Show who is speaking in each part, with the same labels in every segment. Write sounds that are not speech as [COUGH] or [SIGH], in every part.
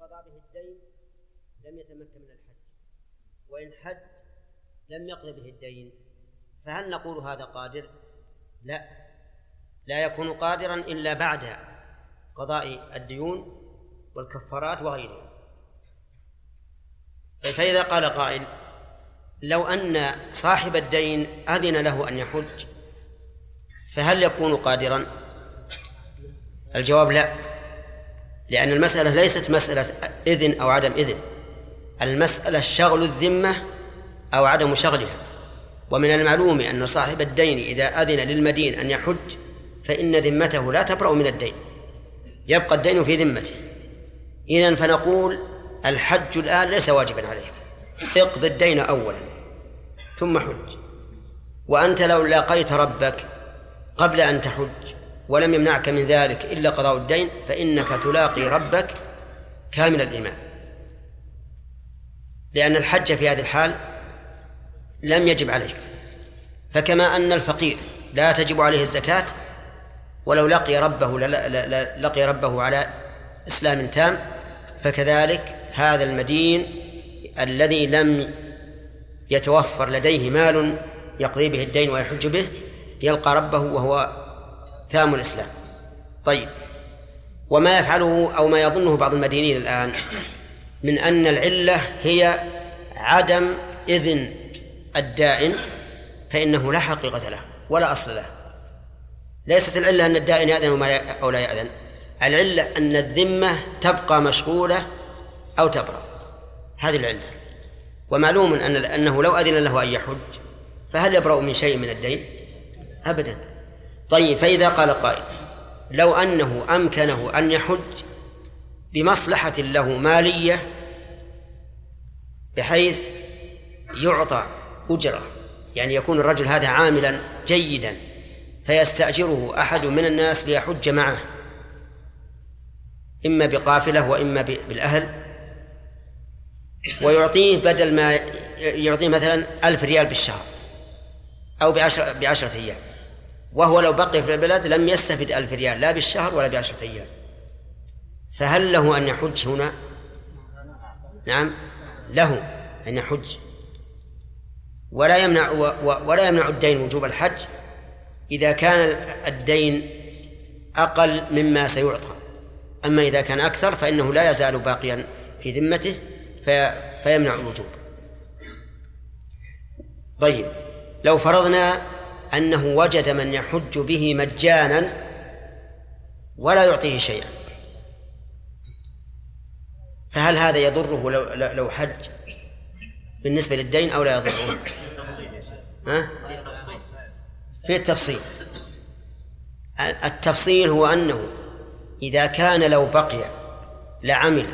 Speaker 1: قضى به الدين لم يتمكن من الحج وإن حج لم يقض به الدين فهل نقول هذا قادر؟ لا لا يكون قادرا إلا بعد قضاء الديون والكفارات وغيرها فإذا قال قائل لو أن صاحب الدين أذن له أن يحج فهل يكون قادرا؟ الجواب لا لأن المسألة ليست مسألة إذن أو عدم إذن. المسألة شغل الذمة أو عدم شغلها. ومن المعلوم أن صاحب الدين إذا أذن للمدين أن يحج فإن ذمته لا تبرأ من الدين. يبقى الدين في ذمته. إذا فنقول الحج الآن ليس واجبا عليه. اقض الدين أولا ثم حج. وأنت لو لاقيت ربك قبل أن تحج ولم يمنعك من ذلك إلا قضاء الدين فإنك تلاقي ربك كامل الإيمان. لأن الحج في هذه الحال لم يجب عليك. فكما أن الفقير لا تجب عليه الزكاة ولو لقي ربه لقي ربه على إسلام تام فكذلك هذا المدين الذي لم يتوفر لديه مال يقضي به الدين ويحج به يلقى ربه وهو تام الإسلام. طيب. وما يفعله أو ما يظنه بعض المدينين الآن من أن العلة هي عدم إذن الدائن فإنه لا حقيقة له ولا أصل له. ليست العلة أن الدائن يأذن أو لا يأذن. العلة أن الذمة تبقى مشغولة أو تبرأ. هذه العلة. ومعلوم أن أنه لو أذن له أن يحج فهل يبرأ من شيء من الدين؟ أبدا. طيب فإذا قال قائل لو أنه أمكنه أن يحج بمصلحة له مالية بحيث يعطى أجرة يعني يكون الرجل هذا عاملا جيدا فيستأجره أحد من الناس ليحج معه إما بقافلة وإما بالأهل ويعطيه بدل ما يعطيه مثلا ألف ريال بالشهر أو بعشر بعشرة أيام. وهو لو بقي في البلد لم يستفد ألف ريال لا بالشهر ولا بعشرة أيام. فهل له أن يحج هنا؟ نعم له أن يحج. ولا يمنع ولا يمنع الدين وجوب الحج إذا كان الدين أقل مما سيعطى. أما إذا كان أكثر فإنه لا يزال باقيا في ذمته في فيمنع الوجوب. طيب لو فرضنا أنه وجد من يحج به مجانا ولا يعطيه شيئا فهل هذا يضره لو لو حج بالنسبة للدين أو لا يضره؟ ها؟ في التفصيل التفصيل هو أنه إذا كان لو بقي لعمل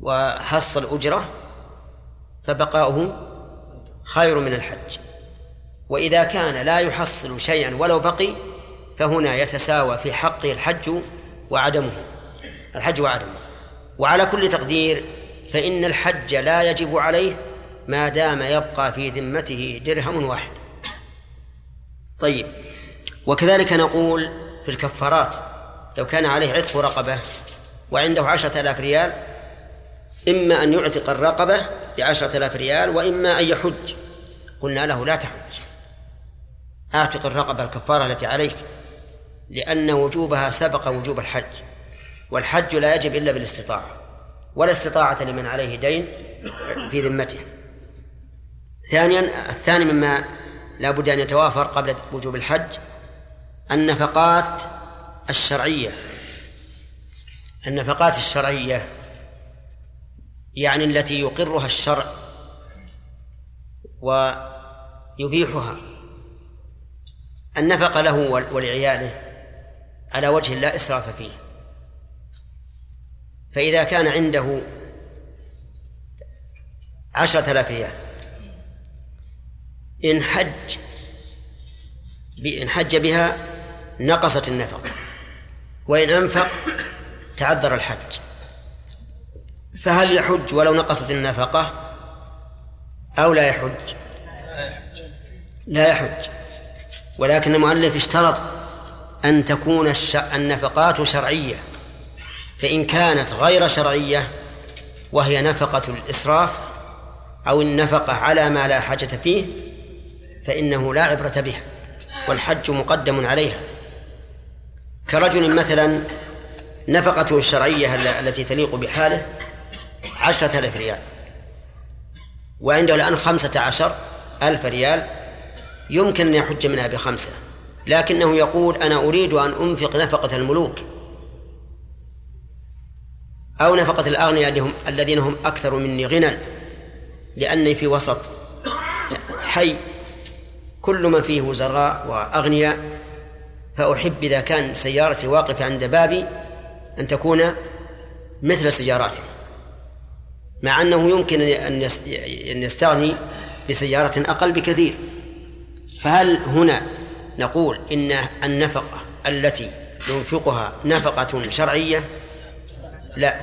Speaker 1: وحصل أجرة فبقاؤه خير من الحج وإذا كان لا يحصل شيئا ولو بقي فهنا يتساوى في حقه الحج وعدمه. الحج وعدمه. وعلى كل تقدير فإن الحج لا يجب عليه ما دام يبقى في ذمته درهم واحد. طيب وكذلك نقول في الكفارات لو كان عليه عتق رقبة وعنده عشرة آلاف ريال إما أن يعتق الرقبة بعشرة آلاف ريال وإما أن يحج. قلنا له لا تحج. اعتق الرقبة الكفارة التي عليك لأن وجوبها سبق وجوب الحج والحج لا يجب إلا بالاستطاعة ولا استطاعة لمن عليه دين في ذمته. ثانيا الثاني مما لا بد أن يتوافر قبل وجوب الحج النفقات الشرعية. النفقات الشرعية يعني التي يقرها الشرع ويبيحها. النفقة له ولعياله على وجه لا إسراف فيه. فإذا كان عنده عشرة آلاف ريال إن حج إن حج بها نقصت النفقة وإن أنفق تعذر الحج. فهل يحج ولو نقصت النفقة أو لا يحج؟ لا يحج. ولكن المؤلف اشترط أن تكون النفقات شرعية فإن كانت غير شرعية وهي نفقة الإسراف أو النفقة على ما لا حاجة فيه فإنه لا عبرة بها والحج مقدم عليها. كرجل مثلا نفقته الشرعية التي تليق بحاله عشرة ألف ريال وعنده الآن خمسة عشر ألف ريال يمكن أن يحج منها بخمسة لكنه يقول أنا أريد أن أنفق نفقة الملوك أو نفقة الأغنياء الذين هم أكثر مني غنى لأني في وسط حي كل من فيه وزراء وأغنياء فأحب إذا كان سيارتي واقفة عند بابي أن تكون مثل سياراتهم مع أنه يمكن أن يستغني بسيارة أقل بكثير. فهل هنا نقول إن النفقة التي ينفقها نفقة شرعية؟ لا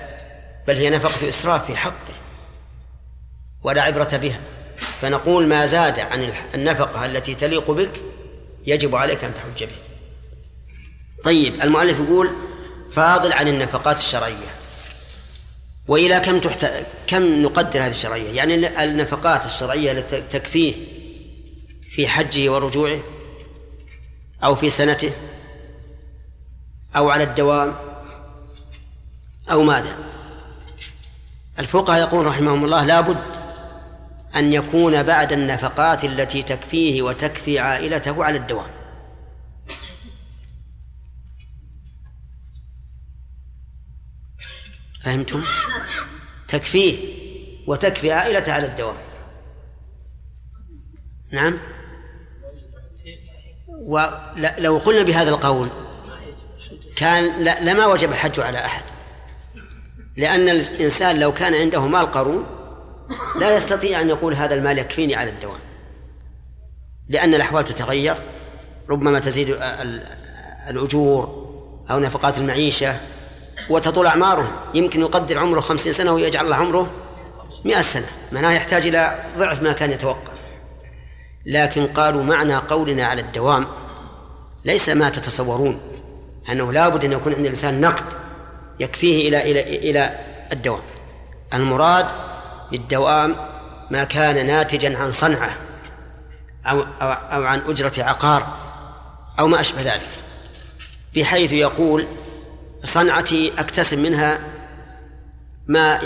Speaker 1: بل هي نفقة إسراف في حقه ولا عبرة بها. فنقول ما زاد عن النفقة التي تليق بك يجب عليك أن تحج به طيب المؤلف يقول فاضل عن النفقات الشرعية. وإلى كم تحت... كم نقدر هذه الشرعية؟ يعني النفقات الشرعية التي تكفيه في حجه ورجوعه أو في سنته أو على الدوام أو ماذا. الفقهاء يقول رحمهم الله لا بد أن يكون بعد النفقات التي تكفيه وتكفي عائلته على الدوام. فهمتم؟ تكفيه وتكفي عائلته على الدوام. نعم؟ ولو قلنا بهذا القول كان لما وجب الحج على أحد. لأن الإنسان لو كان عنده مال قارون لا يستطيع أن يقول هذا المال يكفيني على الدوام. لأن الأحوال تتغير ربما تزيد الأجور أو نفقات المعيشة وتطول أعمارهم. يمكن يقدر عمره خمسين سنة ويجعل الله عمره مئة سنة. معناه يحتاج إلى ضعف ما كان يتوقع. لكن قالوا معنى قولنا على الدوام ليس ما تتصورون أنه لا بد أن يكون عند الإنسان نقد يكفيه إلى إلى إلى الدوام. المراد بالدوام ما كان ناتجا عن صنعة أو, أو, أو عن أجرة عقار أو ما أشبه ذلك بحيث يقول صنعتي أكتسب منها ما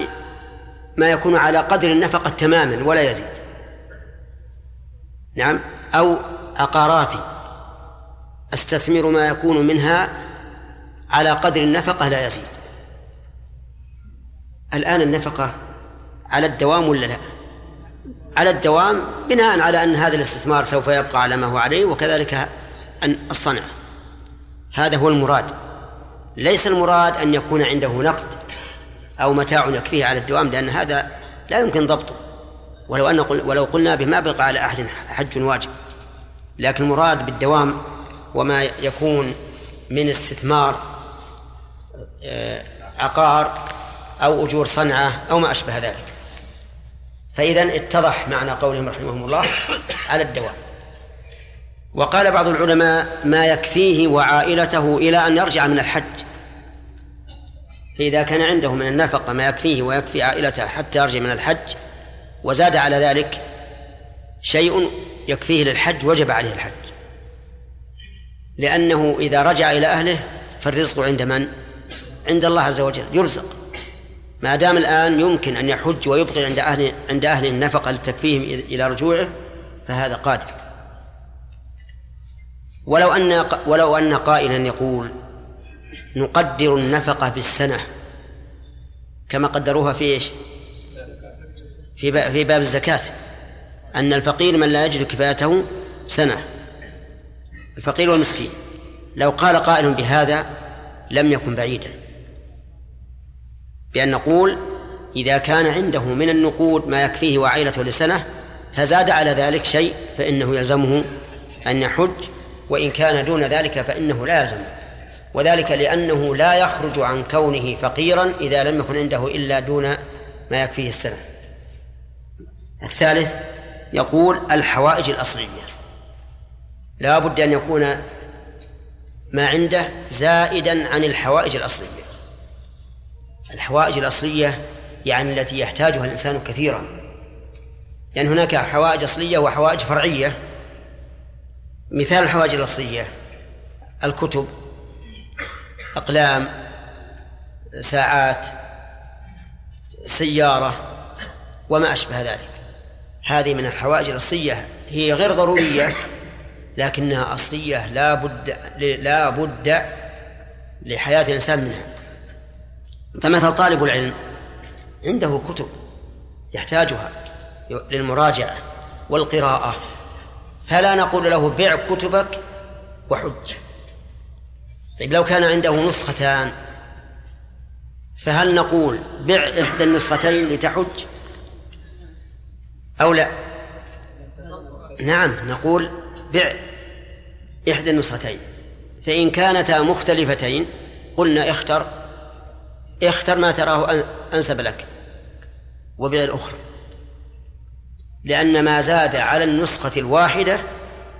Speaker 1: ما يكون على قدر النفقة تماما ولا يزيد. نعم أو عقاراتي أستثمر ما يكون منها على قدر النفقة لا يزيد. الآن النفقة على الدوام ولا لا؟ على الدوام بناء على أن هذا الاستثمار سوف يبقى على ما هو عليه وكذلك الصنع. هذا هو المراد. ليس المراد أن يكون عنده نقد أو متاع يكفيه على الدوام لأن هذا لا يمكن ضبطه. ولو أن ولو قلنا به ما بقى على أحد حج واجب. لكن المراد بالدوام وما يكون من استثمار آه، عقار أو أجور صنعة أو ما أشبه ذلك. فإذا اتضح معنى قولهم رحمهم الله [COUGHS] على الدوام. وقال بعض العلماء ما يكفيه وعائلته إلى أن يرجع من الحج. فإذا كان عنده من النفقة ما يكفيه ويكفي عائلته حتى يرجع من الحج وزاد على ذلك شيء يكفيه للحج وجب عليه الحج لأنه إذا رجع إلى أهله فالرزق عند من؟ عند الله عز وجل يرزق ما دام الآن يمكن أن يحج ويبقي عند أهل عند أهل النفقة لتكفيهم إلى رجوعه فهذا قادر ولو أن ولو أن قائلا يقول نقدر النفقة بالسنة كما قدروها في إيش؟ في في باب الزكاة. أن الفقير من لا يجد كفايته سنة. الفقير والمسكين. لو قال قائل بهذا لم يكن بعيدا. بأن نقول إذا كان عنده من النقود ما يكفيه وعائلته لسنة فزاد على ذلك شيء فإنه يلزمه أن يحج وإن كان دون ذلك فإنه لا يلزمه. وذلك لأنه لا يخرج عن كونه فقيرا إذا لم يكن عنده إلا دون ما يكفيه السنة. الثالث يقول الحوائج الأصلية. لا بد أن يكون ما عنده زائدا عن الحوائج الأصلية. الحوائج الأصلية يعني التي يحتاجها الإنسان كثيرا. يعني هناك حوائج أصلية وحوائج فرعية. مثال الحوائج الأصلية الكتب أقلام ساعات سيارة وما أشبه ذلك. هذه من الحوائج الأصلية هي غير ضرورية لكنها أصلية لا بد لا بد لحياة الإنسان منها. فمثل طالب العلم؟ عنده كتب يحتاجها للمراجعة والقراءة. فلا نقول له بع كتبك وحج. طيب لو كان عنده نسختان فهل نقول بع إحدى النسختين لتحج؟ أو لا؟ نعم نقول بع إحدى النسختين. فإن كانتا مختلفتين قلنا اختر اختر ما تراه أنسب لك وبيع الأخرى. لأن ما زاد على النسخة الواحدة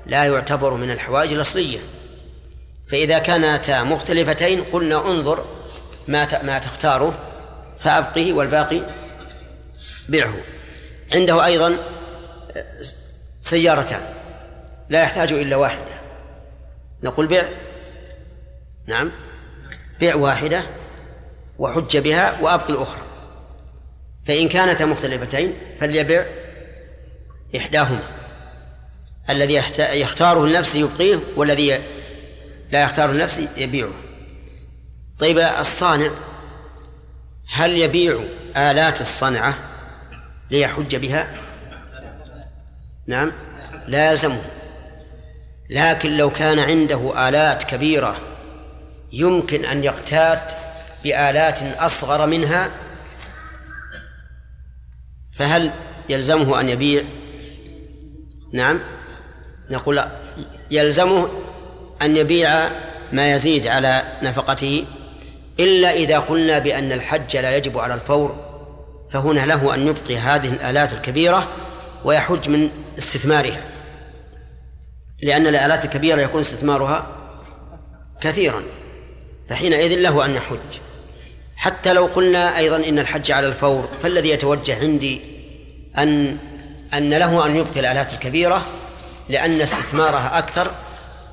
Speaker 1: لا يعتبر من الحوائج الأصلية. فإذا كانتا مختلفتين قلنا انظر ما ما تختاره فأبقه والباقي بعه. عنده أيضا سيارتان لا يحتاج إلا واحدة. نقول بيع؟ نعم. بيع واحدة وحج بها وأبقي الأخرى. فإن كانتا مختلفتين فليبع إحداهما. الذي يختاره لنفسه يبقيه والذي لا يختاره لنفسه يبيعه. طيب الصانع هل يبيع آلات الصنعة؟ ليحج بها. نعم. لا يلزمه. لكن لو كان عنده آلات كبيرة يمكن أن يقتات بآلات أصغر منها فهل يلزمه أن يبيع؟ نعم. نقول يلزمه أن يبيع ما يزيد على نفقته إلا إذا قلنا بأن الحج لا يجب على الفور. فهنا له أن يبقي هذه الآلات الكبيرة ويحج من استثمارها. لأن الآلات الكبيرة يكون استثمارها كثيرا. فحينئذ له أن يحج. حتى لو قلنا أيضا إن الحج على الفور فالذي يتوجه عندي أن أن له أن يبقي الآلات الكبيرة لأن استثمارها أكثر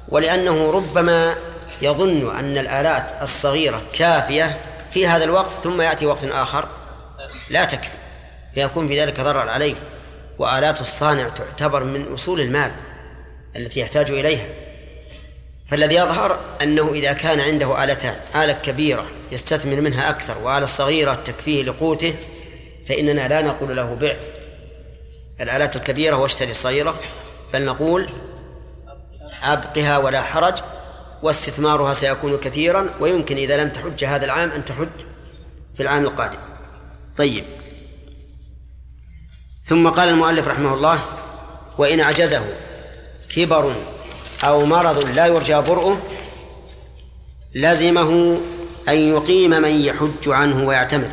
Speaker 1: ولأنه ربما يظن أن الآلات الصغيرة كافية في هذا الوقت ثم يأتي وقت آخر لا تكفي. فيكون في ذلك ضرر عليه وآلات الصانع تعتبر من أصول المال التي يحتاج إليها. فالذي يظهر أنه إذا كان عنده آلتان آلة كبيرة يستثمر منها أكثر وآلة صغيرة تكفيه لقوته فإننا لا نقول له بع الآلات الكبيرة واشتري الصغيرة بل نقول أبقها ولا حرج واستثمارها سيكون كثيرا ويمكن إذا لم تحج هذا العام أن تحج في العام القادم. طيب. ثم قال المؤلف رحمه الله وإن أعجزه كبر أو مرض لا يرجى برؤه لزمه أن يقيم من يحج عنه ويعتمر.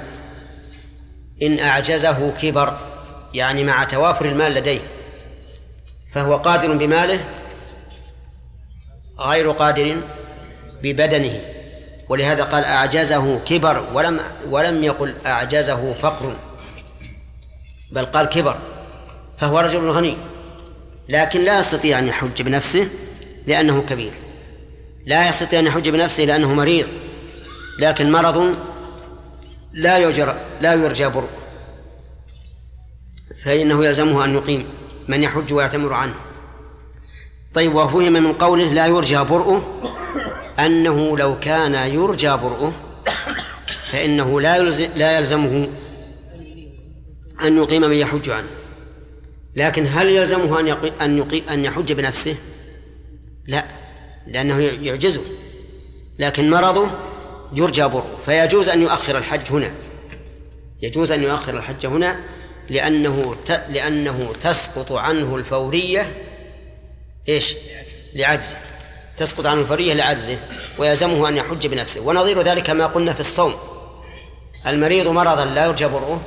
Speaker 1: إن أعجزه كبر يعني مع توافر المال لديه فهو قادر بماله غير قادر ببدنه. ولهذا قال أعجزه كبر ولم ولم يقل أعجزه فقر. بل قال كبر فهو رجل غني لكن لا يستطيع أن يحج بنفسه لأنه كبير. لا يستطيع أن يحج بنفسه لأنه مريض لكن مرض لا يرجى لا يرجى برؤ فإنه يلزمه أن يقيم من يحج ويعتمر عنه. طيب وفهم من قوله لا يرجى برؤه أنه لو كان يرجى برؤه فإنه لا لا يلزمه أن يقيم من يحج عنه لكن هل يلزمه أن يقي أن أن يحج بنفسه؟ لا لأنه يعجزه لكن مرضه يرجى برؤه فيجوز أن يؤخر الحج هنا يجوز أن يؤخر الحج هنا لأنه لأنه تسقط عنه الفورية إيش؟ لعجزه تسقط عنه الفورية لعجزه ويلزمه أن يحج بنفسه. ونظير ذلك ما قلنا في الصوم. المريض مرضا لا يرجى برؤه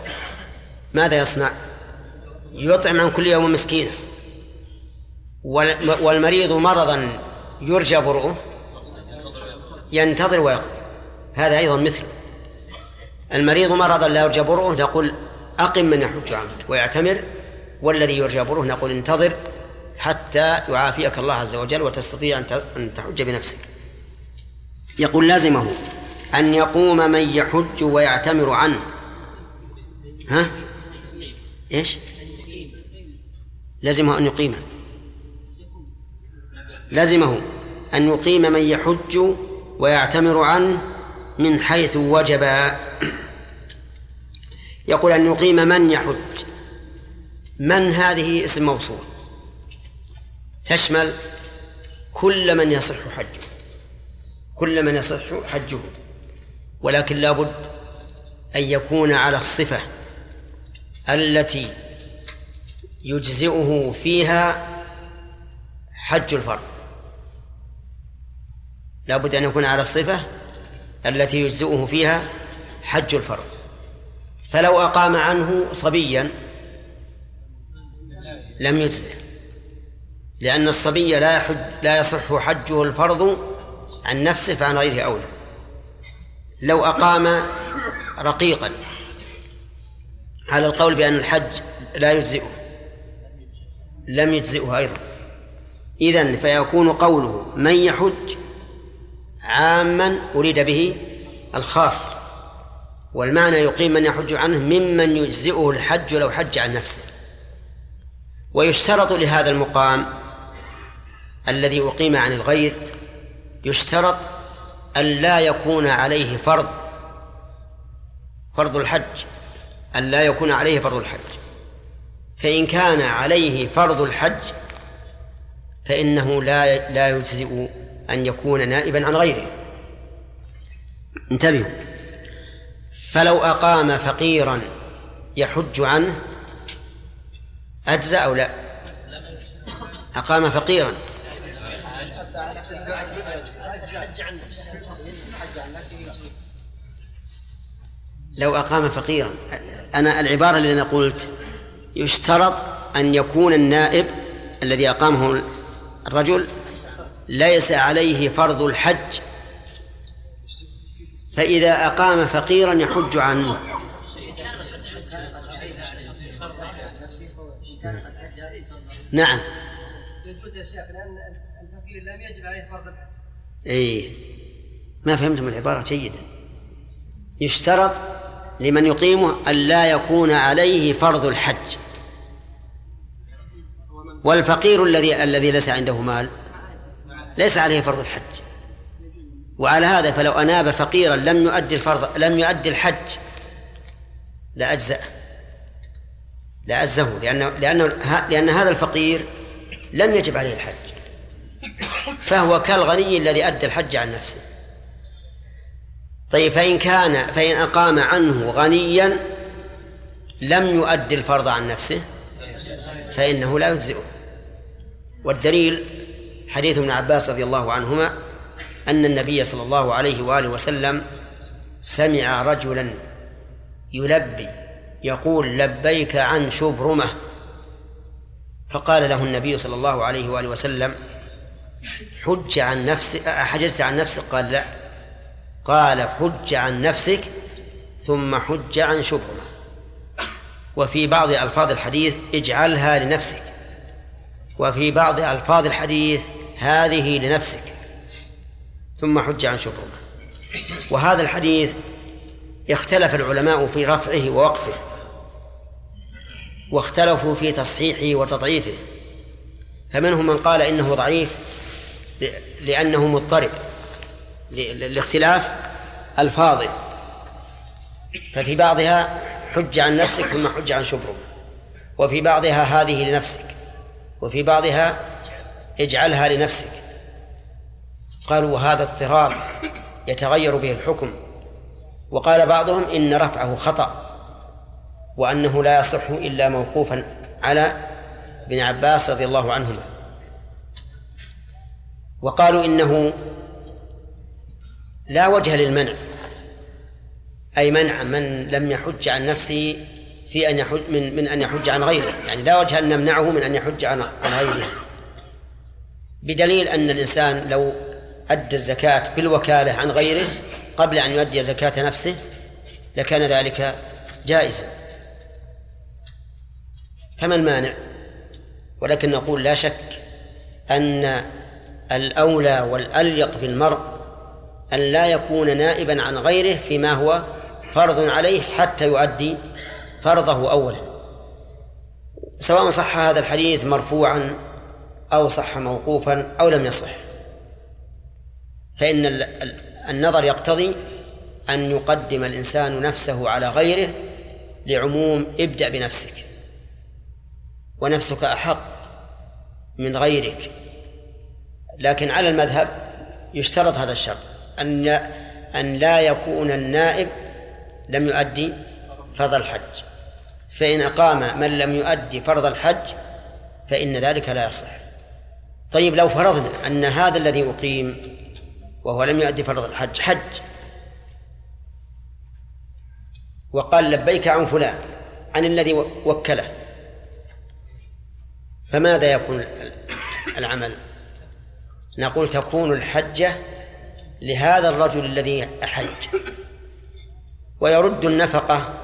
Speaker 1: ماذا يصنع؟ يطعم عن كل يوم مسكينا والمريض مرضا يرجى برؤه ينتظر ويقضي هذا أيضا مثله. المريض مرضا لا يرجى برؤه نقول أقم من يحج عنك ويعتمر والذي يرجى برؤه نقول انتظر حتى يعافيك الله عز وجل وتستطيع أن تحج بنفسك. يقول لازمه أن يقوم من يحج ويعتمر عنه. ها؟ إيش؟ لزمه أن يقيم. لزمه أن يقيم من يحج ويعتمر عنه من حيث وجب. يقول أن يقيم من يحج. من هذه اسم موصول؟ تشمل كل من يصح حجه كل من يصح حجه ولكن لابد أن يكون على الصفة التي يجزئه فيها حج الفرض. لابد أن يكون على الصفة التي يجزئه فيها حج الفرض. فلو أقام عنه صبيا لم يجزئه. لأن الصبي لا يحج لا يصح حجه الفرض عن نفسه فعن غيره أولى. لو أقام رقيقا على القول بأن الحج لا يجزئه. لم يجزئه أيضا. إذن فيكون قوله من يحج عاما أريد به الخاص. والمعنى يقيم من يحج عنه ممن يجزئه الحج لو حج عن نفسه. ويشترط لهذا المقام الذي أقيم عن الغير يشترط أن لا يكون عليه فرض فرض الحج أن لا يكون عليه فرض الحج. فإن كان عليه فرض الحج فإنه لا لا يجزئ أن يكون نائبا عن غيره. انتبهوا. فلو أقام فقيرا يحج عنه أجزأ أو لا؟ أقام فقيرا. لو أقام فقيرا أنا العبارة اللي أنا قلت يشترط أن يكون النائب الذي أقامه الرجل ليس عليه فرض الحج فإذا أقام فقيرا يحج عنه نعم لم يجب عليه فرض الحج. إيه. ما فهمتم العبارة جيدا. يشترط لمن يقيمه أن لا يكون عليه فرض الحج. والفقير الذي الذي ليس عنده مال ليس عليه فرض الحج. وعلى هذا فلو أناب فقيرا لم يؤدي الفرض لم يؤدي الحج لأجزأ لأجزه لأن لأن لأن هذا الفقير لم يجب عليه الحج. فهو كالغني الذي أدى الحج عن نفسه. طيب فإن كان فإن أقام عنه غنيا لم يؤدي الفرض عن نفسه فإنه لا يجزئه. والدليل حديث ابن عباس رضي الله عنهما أن النبي صلى الله عليه وآله وسلم سمع رجلا يلبي يقول لبيك عن شبرمة. فقال له النبي صلى الله عليه وآله وسلم حج عن نفسك حجزت عن نفسك؟ قال لا. قال حج عن نفسك ثم حج عن شبرمة وفي بعض ألفاظ الحديث اجعلها لنفسك. وفي بعض ألفاظ الحديث هذه لنفسك. ثم حج عن شبرمة وهذا الحديث اختلف العلماء في رفعه ووقفه. واختلفوا في تصحيحه وتضعيفه. فمنهم من قال إنه ضعيف لأنه مضطرب. لاختلاف ألفاظه. ففي بعضها حج عن نفسك ثم حج عن شبرمه وفي بعضها هذه لنفسك. وفي بعضها اجعلها لنفسك. قالوا هذا اضطرار يتغير به الحكم. وقال بعضهم إن رفعه خطأ. وأنه لا يصح إلا موقوفا على ابن عباس رضي الله عنهما. وقالوا إنه لا وجه للمنع. أي منع من لم يحج عن نفسه في أن يحج من من أن يحج عن غيره. يعني لا وجه أن نمنعه من أن يحج عن عن غيره. بدليل أن الإنسان لو أدى الزكاة بالوكالة عن غيره قبل أن يؤدي زكاة نفسه لكان ذلك جائزا. فما المانع؟ ولكن نقول لا شك أن الأولى والأليق بالمرء أن لا يكون نائبا عن غيره فيما هو فرض عليه حتى يؤدي فرضه أولا. سواء صح هذا الحديث مرفوعا أو صح موقوفا أو لم يصح. فإن النظر يقتضي أن يقدم الإنسان نفسه على غيره لعموم ابدأ بنفسك. ونفسك أحق من غيرك. لكن على المذهب يشترط هذا الشرط. أن أن لا يكون النائب لم يؤدي فرض الحج. فإن أقام من لم يؤدي فرض الحج فإن ذلك لا يصح. طيب لو فرضنا أن هذا الذي أقيم وهو لم يؤدي فرض الحج حج وقال لبيك عن فلان عن الذي وكله فماذا يكون العمل؟ نقول تكون الحجة لهذا الرجل الذي أحج. ويرد النفقة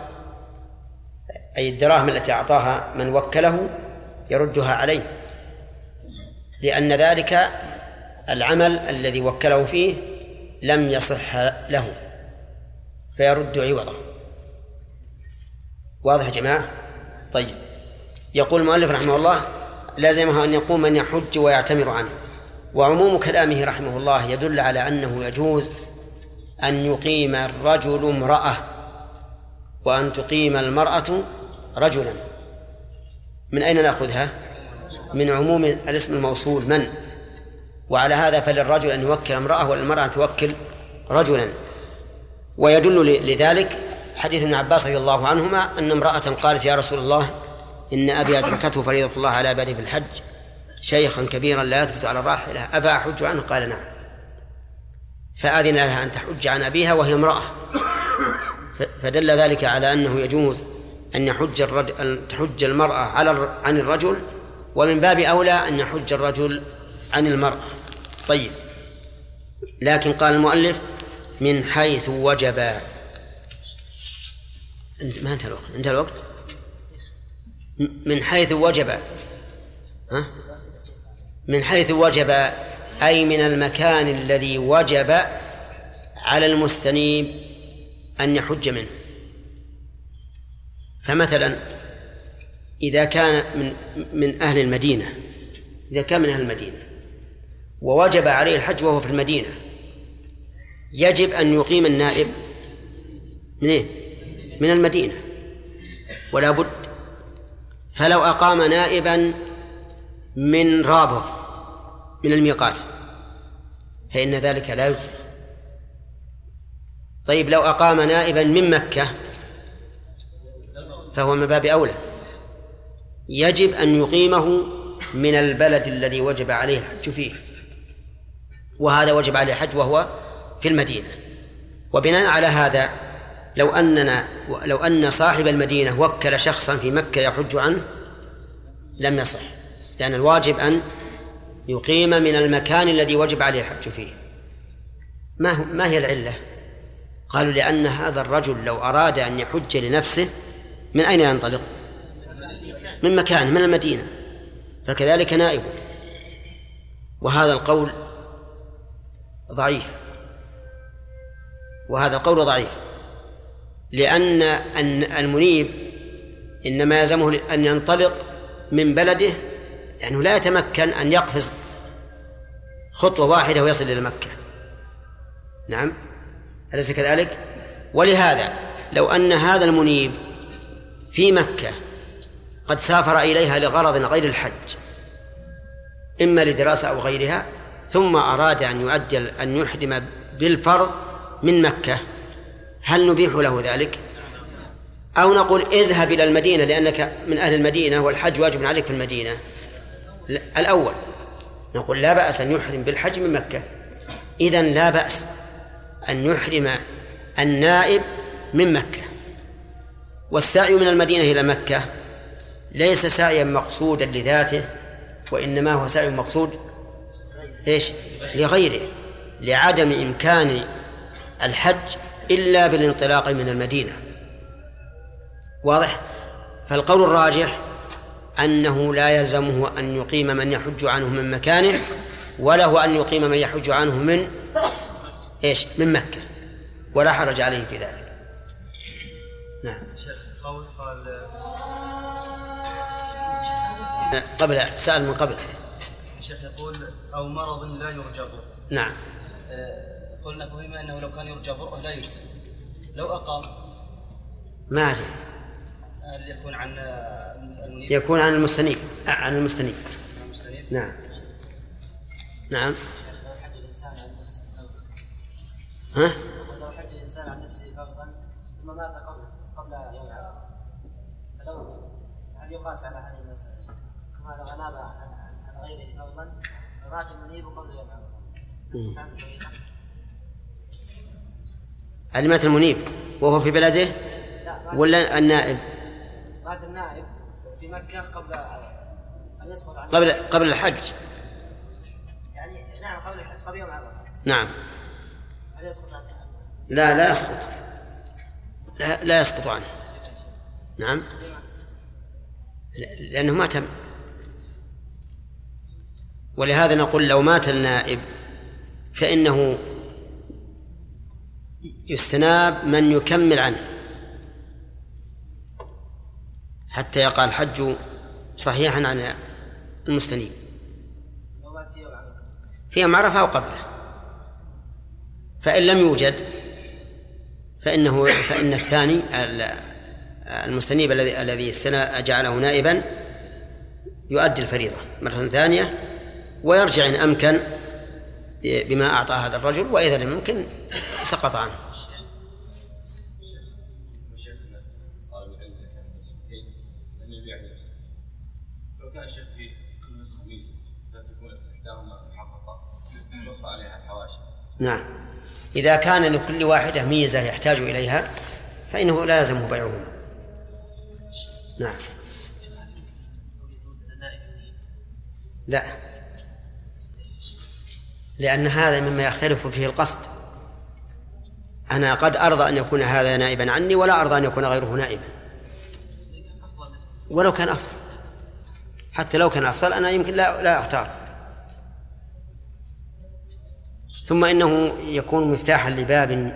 Speaker 1: أي الدراهم التي أعطاها من وكله يردها عليه لأن ذلك العمل الذي وكله فيه لم يصح له فيرد عوضه. واضح يا جماعة؟ طيب. يقول المؤلف رحمه الله لازمه أن يقوم من يحج ويعتمر عنه. وعموم كلامه رحمه الله يدل على أنه يجوز أن يقيم الرجل امرأة وأن تقيم المرأة رجلا. من أين نأخذها؟ من عموم الاسم الموصول من؟ وعلى هذا فللرجل أن يوكل امرأة والمرأة أن توكل رجلا. ويدل لذلك حديث ابن عباس رضي الله عنهما أن امرأة قالت يا رسول الله إن أبي أدركته فريضة الله على عباده في الحج. شيخا كبيرا لا يثبت على الراحلة. أفأحج عنه؟ قال نعم. فأذن لها أن تحج عن أبيها وهي امرأة. فدل ذلك على أنه يجوز أن يحج الرجل أن تحج المرأة على عن الرجل ومن باب أولى أن يحج الرجل عن المرأة. طيب. لكن قال المؤلف من حيث وجب. ما انتهى الوقت؟ انتهى الوقت؟ من حيث وجب. ها؟ من حيث وجب أي من المكان الذي وجب على المستنيب أن يحج منه فمثلا إذا كان من من أهل المدينة إذا كان من أهل المدينة ووجب عليه الحج وهو في المدينة يجب أن يقيم النائب من إيه؟ من المدينة ولا بد فلو أقام نائبا من رابغ من الميقات فإن ذلك لا يجزي. طيب لو أقام نائبا من مكة فهو من باب أولى. يجب أن يقيمه من البلد الذي وجب عليه الحج فيه وهذا وجب عليه الحج وهو في المدينة. وبناء على هذا لو أننا لو أن صاحب المدينة وكل شخصا في مكة يحج عنه لم يصح لأن الواجب أن يقيم من المكان الذي وجب عليه الحج فيه. ما ما هي العلة؟ قالوا لأن هذا الرجل لو أراد أن يحج لنفسه من أين ينطلق؟ من مكان من المدينة. فكذلك نائبه وهذا القول ضعيف. وهذا القول ضعيف. لأن المنيب إنما يلزمه أن ينطلق من بلده لأنه لا يتمكن أن يقفز خطوة واحدة ويصل إلى مكة نعم أليس كذلك؟ ولهذا لو أن هذا المنيب في مكة قد سافر إليها لغرض غير الحج إما لدراسة أو غيرها ثم أراد أن يؤدي أن يحرم بالفرض من مكة هل نبيح له ذلك؟ أو نقول اذهب إلى المدينة لأنك من أهل المدينة والحج واجب عليك في المدينة الأول نقول لا بأس أن يحرم بالحج من مكة. إذا لا بأس أن يحرم النائب من مكة. والسعي من المدينة إلى مكة ليس سعيا مقصودا لذاته وإنما هو سعي مقصود إيش؟ لغيره لعدم إمكان الحج إلا بالانطلاق من المدينة. واضح؟ فالقول الراجح أنه لا يلزمه أن يقيم من يحج عنه من مكانه وله أن يقيم من يحج عنه من إيش؟ من مكة. ولا حرج عليه في ذلك. نعم. قول قال قبل سأل من قبل.
Speaker 2: الشيخ يقول أو مرض لا يرجى
Speaker 1: نعم.
Speaker 2: آه، قلنا فهم أنه لو كان يرجى برؤه لا يجزي. لو أقام.
Speaker 1: ما
Speaker 2: هل يكون عن
Speaker 1: المنيب؟ يكون عن المستنيب عن المستنيب نعم. نعم.
Speaker 3: لو حج الإنسان عن نفسه
Speaker 1: ها؟
Speaker 3: لو حج الإنسان عن نفسه فرضا ثم مات قبل قبل يوم عرفة. فلو هل يقاس على هذه المسألة؟ كما لو أناب عن غيره فرضا فمات المنيب قبل يوم عرفة.
Speaker 1: هل مات المنيب وهو في بلده؟ ولا النائب؟
Speaker 3: مات النائب في مكة قبل أن يسقط عنه.
Speaker 1: قبل قبل الحج.
Speaker 3: يعني نعم قبل الحج قبل يوم عرفة.
Speaker 1: نعم.
Speaker 3: هل يسقط عنه؟
Speaker 1: لا لا يسقط. لا لا يسقط عنه. نعم. لأنه ما تم ولهذا نقول لو مات النائب فإنه يستناب من يكمل عنه. حتى يقع الحج صحيحا عن المستنيب. في يوم عرفة أو قبله. فإن لم يوجد فإنه فإن الثاني المستنيب الذي الذي جعله نائبا يؤدي الفريضة مرة ثانية ويرجع إن أمكن بما أعطى هذا الرجل وإذا لم يمكن سقط عنه. نعم. إذا كان لكل واحدة ميزة يحتاج إليها فإنه لا يلزمه بيعهما. نعم. لا. لأن هذا مما يختلف فيه القصد. أنا قد أرضى أن يكون هذا نائبا عني ولا أرضى أن يكون غيره نائبا. ولو كان أفضل. حتى لو كان أفضل أنا يمكن لا لا أختار. ثم إنه يكون مفتاحا لباب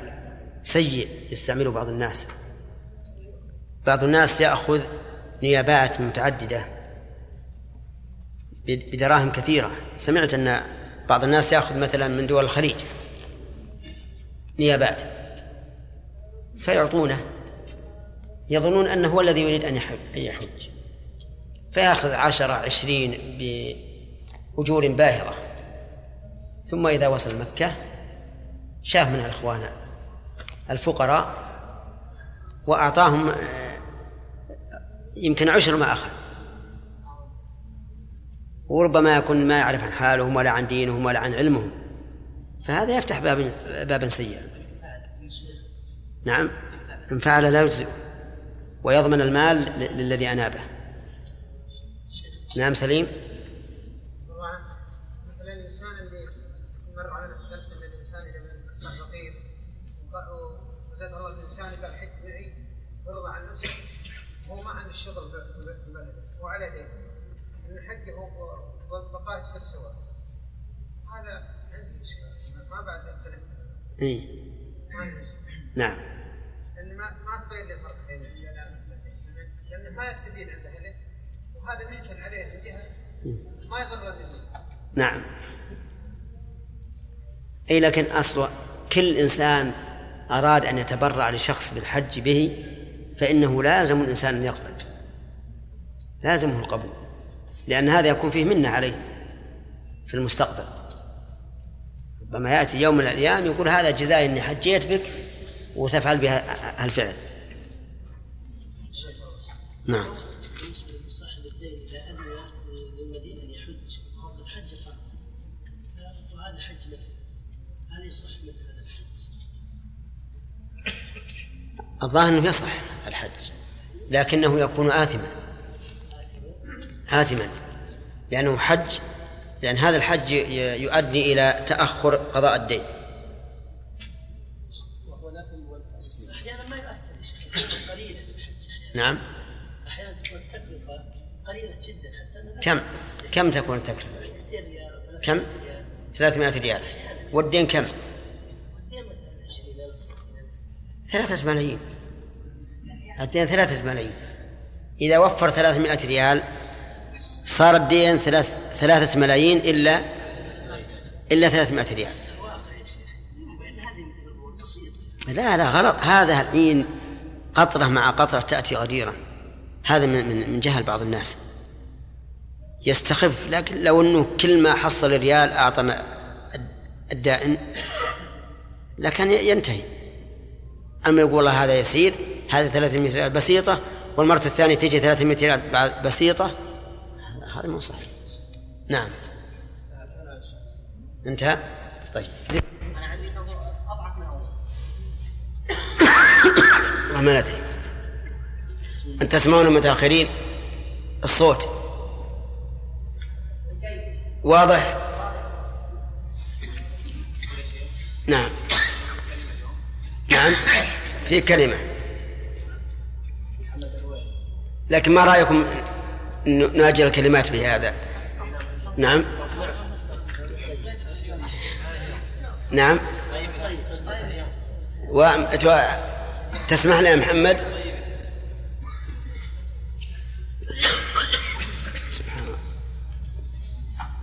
Speaker 1: سيء يستعمله بعض الناس. بعض الناس يأخذ نيابات متعددة بدراهم كثيرة. سمعت أن بعض الناس يأخذ مثلا من دول الخليج نيابات فيعطونه. يظنون أنه هو الذي يريد أن يحج فيأخذ عشرة عشرين بأجور باهرة ثم إذا وصل مكة شاف من الإخوان الفقراء وأعطاهم آه، يمكن عشر ما أخذ. وربما يكون ما يعرف عن حالهم ولا عن دينهم ولا عن علمهم. فهذا يفتح باب بابا سيئا. نعم. إن فعل لا يجزئ ويضمن المال للذي أنابه. نعم سليم
Speaker 4: مثلا الإنسان اللي مر على درس أن الإنسان إذا صار فقير وزاد الله الإنسان قال حج معي ويرضى عن نفسه هو ما عنده الشغل وعلى دين ان حقه يصير سواء. هذا عندي اشكال ما بعد
Speaker 1: اي نعم.
Speaker 4: لأن ما ما تبين لي فرق بين لأنه ما يستفيد عند أهله. وهذا محسن عليه من جهة ما يضر
Speaker 1: نعم. اي لكن أصل كل إنسان أراد أن يتبرع لشخص بالحج به فإنه لازم الانسان أن يقبل. لازمه القبول لأن هذا يكون فيه منة عليه في المستقبل. ربما يأتي يوم من الأيام يقول هذا جزاء إني حجيت بك وتفعل بها الفعل نعم؟ الظاهر أنه يصح الحج لكنه يكون آثما. آثما. لأنه حج لأن هذا الحج يؤدي إلى تأخر قضاء الدين. أحيانا ما يؤثر نعم.
Speaker 3: أحيانا تكون التكلفة قليلة جدا حتى
Speaker 1: كم؟ كم تكون التكلفة؟ كم؟ 300 ريال. والدين كم؟ ثلاثة ملايين. الدين ثلاثة ملايين. إذا وفر 300 ريال صار الدين ثلاث ثلاثة ملايين إلا إلا 300 ريال. لا لا غلط. هذا الحين قطرة مع قطرة تأتي غديرا. هذا من من جهل بعض الناس. يستخف لكن لو إنه كل ما حصل ريال أعطى م- الدائن لكان ينتهي. أما يقول والله هذا يسير هذا 300 ريال بسيطة والمرة الثانية تجي 300 ريال بعد بسيطة هذا- مو صحيح. نعم. انتهى؟ طيب.
Speaker 3: أنا عندي اضعف من اول
Speaker 1: والله ما ندري. أنت تسمعون المتأخرين؟ الصوت. واضح؟ نعم. نعم. في كلمة. لكن ما رأيكم؟ ن- نأجل الكلمات في هذا نعم. نعم. و... تسمح لي يا محمد؟ سبحان الله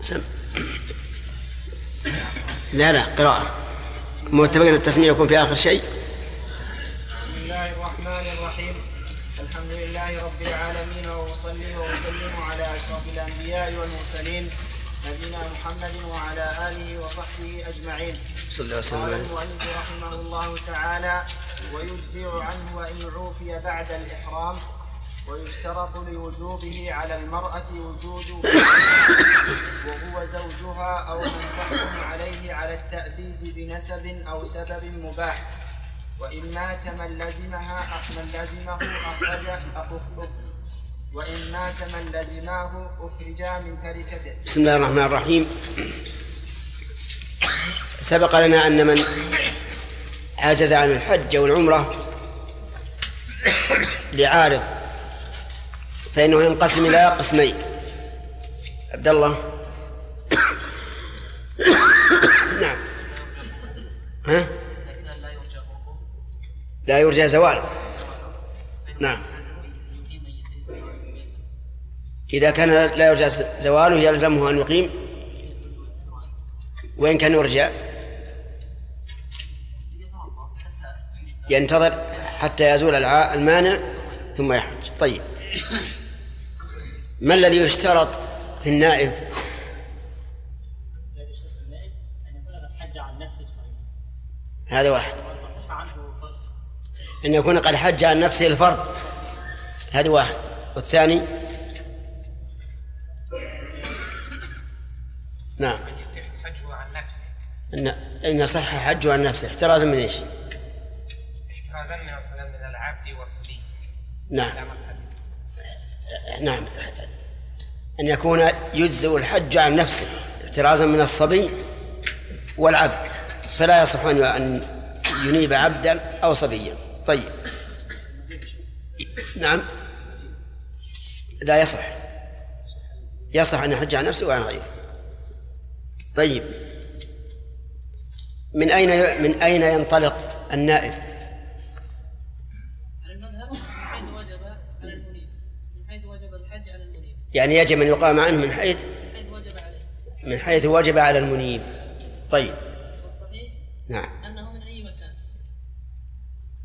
Speaker 1: سم. لا لا قراءة. متفقين التسمية يكون في آخر شيء؟
Speaker 4: واسلم على أشرف الأنبياء والمرسلين نبينا محمد وعلى آله وصحبه أجمعين
Speaker 1: صلى الله وسلم
Speaker 4: قال
Speaker 1: عليه.
Speaker 4: المؤلف رحمه الله تعالى ويجزئ عنه وان عوفي بعد الإحرام ويشترط لوجوبه على المرأة وجود وهو زوجها أو من تحكم عليه على التأبيد بنسب أو سبب مباح وإن مات من لزمها من لزمه أخرج أخ- وإن مات من لزماه أخرج من تركته
Speaker 1: بسم الله الرحمن الرحيم. سبق لنا أن من عجز عن الحج أو العمرة لعارض فإنه ينقسم إلى قسمين. عبد الله نعم. ها؟ لا يرجى زواله. نعم. إذا كان لا يرجى زواله يلزمه أن يقيم؟ وإن كان يرجى؟ ينتظر حتى يزول المانع ثم يحج. طيب. ما الذي يشترط في النائب؟ هذا واحد. أن يكون قد حج عن نفسه الفرض هذا واحد. والثاني؟ نعم.
Speaker 5: يصح حجه عن نفسه
Speaker 1: إن إن صح حجه عن نفسه. احترازا من إيش؟
Speaker 5: احترازا من مثلا من العبد والصبي
Speaker 1: نعم. نعم. أن يكون يجزئ الحج عن نفسه. احترازا من الصبي والعبد. فلا يصح أن أن ينيب عبدا أو صبيا. طيب. نعم. لا يصح. يصح أن يحج عن نفسه وعن غيره. طيب. من أين من أين ينطلق النائب؟
Speaker 6: على المذهب من حيث وجب على المنيب. من حيث وجب الحج على المنيب.
Speaker 1: يعني يجب أن يقام عنه من حيث؟
Speaker 6: من حيث وجب عليه.
Speaker 1: من حيث وجب على المنيب. طيب.
Speaker 6: والصحيح
Speaker 1: نعم.
Speaker 6: أنه من أي مكان؟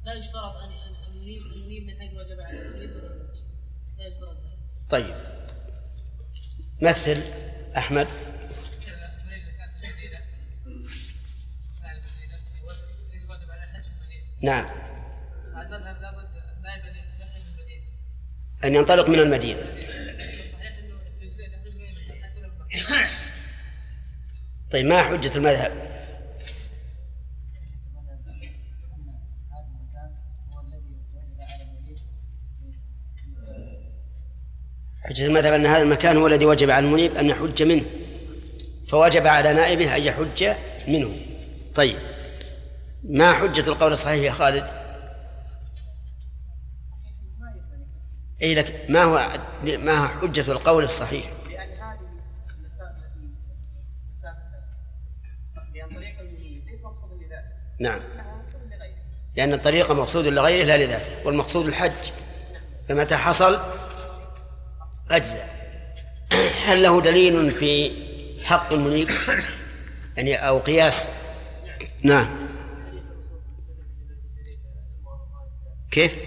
Speaker 6: لا يشترط أن ينيب أن ينيب من حيث وجب على المنيب لا. يشترط. ذلك
Speaker 1: طيب. مثل أحمد؟ نعم. أن ينطلق من المدينة. طيب ما حجة المذهب؟ حجة المذهب أن هذا المكان هو الذي وجب على المنيب أن يحج منه. فوجب على نائبه أن يحج منه. طيب. ما حجة القول الصحيح يا خالد؟ اي لك ما هو ما هو حجة القول الصحيح؟
Speaker 3: لأن هذه لأن طريق ليس مقصود لذاته
Speaker 1: نعم. لأن الطريق مقصود لغيره لا لذاته والمقصود الحج. فمتى حصل؟ أجزأ. هل له دليل في حق المنيب؟ يعني أو قياس؟ نعم.
Speaker 3: شوف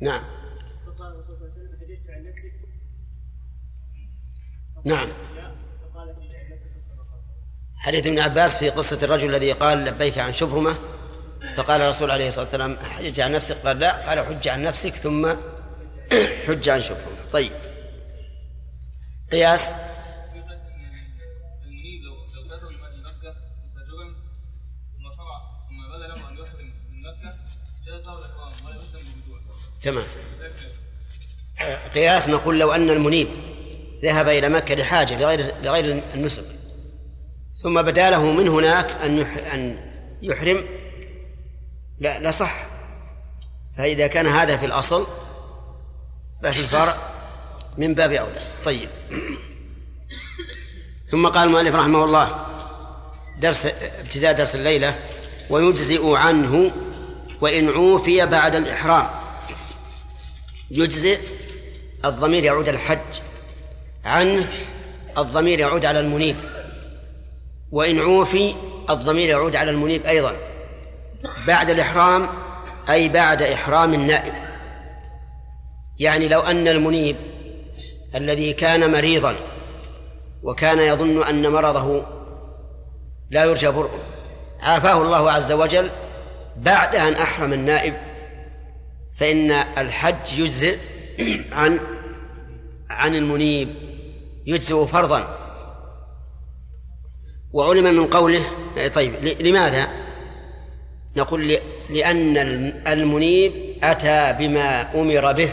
Speaker 1: نعم.
Speaker 3: فقال الرسول صلى الله عليه وسلم حججت عن نفسك
Speaker 1: نعم. حديث ابن عباس في قصة الرجل الذي قال لبيك عن شبرمة فقال الرسول عليه الصلاة والسلام حج عن نفسك؟ قال لا. قال حج عن نفسك ثم [CLEARS THROAT] حج عن شبرمة طيب. قياس. تمام. قياس نقول لو أن المنيب ذهب إلى مكة لحاجة لغير لغير النسك ثم بدا له من هناك أن أن يحرم لا لا صح. فإذا كان هذا في الأصل ففي الفرع من باب أولى. طيب. ثم قال المؤلف رحمه الله درس ابتداء درس الليلة ويجزئ عنه وإن عوفي بعد الإحرام. يجزئ الضمير يعود الحج. عنه الضمير يعود على المنيب. وإن عوفي الضمير يعود على المنيب أيضا. بعد الإحرام أي بعد إحرام النائب. يعني لو أن المنيب الذي كان مريضا وكان يظن أن مرضه لا يرجى برؤه. عافاه الله عز وجل بعد أن أحرم النائب فإن الحج يجزئ [CLEARS THROAT] عن عن المنيب يجزئ فرضا. وعلم من قوله طيب لماذا؟ نقول لأن المنيب أتى بما أمر به.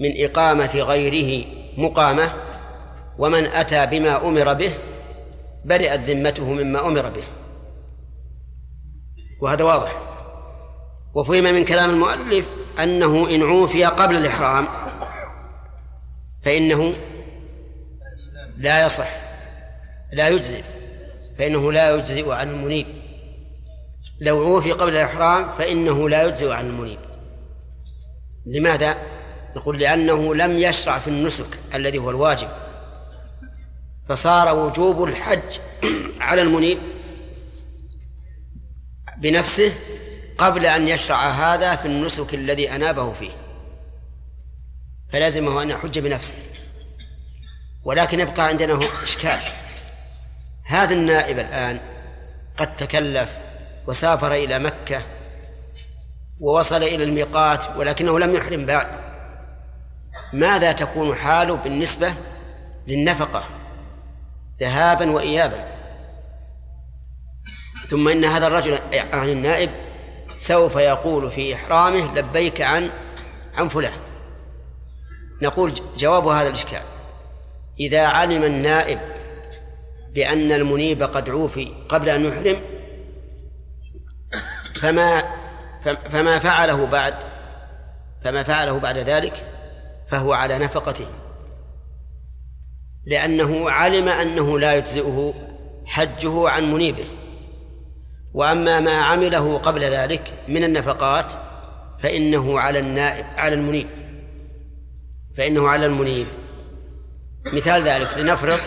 Speaker 1: من إقامة غيره مقامة ومن أتى بما أمر به برئت ذمته مما أمر به. وهذا واضح. وفهم من كلام المؤلف أنه إن عوفي قبل الإحرام فإنه لا يصح لا يجزئ فإنه لا يجزئ عن المنيب. لو عوفي قبل الإحرام فإنه لا يجزئ عن المنيب. لماذا؟ نقول لأنه لم يشرع في النسك الذي هو الواجب فصار وجوب الحج [CLEARS THROAT] على المنيب بنفسه قبل أن يشرع هذا في النسك الذي أنابه فيه. فلازمه أن يحج بنفسه. ولكن يبقى عندنا إشكال. هذا النائب الآن قد تكلف وسافر إلى مكة ووصل إلى الميقات ولكنه لم يحرم بعد. ماذا تكون حاله بالنسبة للنفقة؟ ذهابا وإيابا. ثم إن هذا الرجل عن النائب سوف يقول في إحرامه لبيك عن عن فلان. نقول جواب هذا الإشكال. إذا علم النائب بأن المنيب قد عوفي قبل أن يحرم فما فما فعله بعد فما فعله بعد ذلك؟ فهو على نفقته. لأنه علم أنه لا يجزئه حجه عن منيبه. وأما ما عمله قبل ذلك من النفقات فإنه على النائب على المنيب. فإنه على المنيب. مثال ذلك لنفرض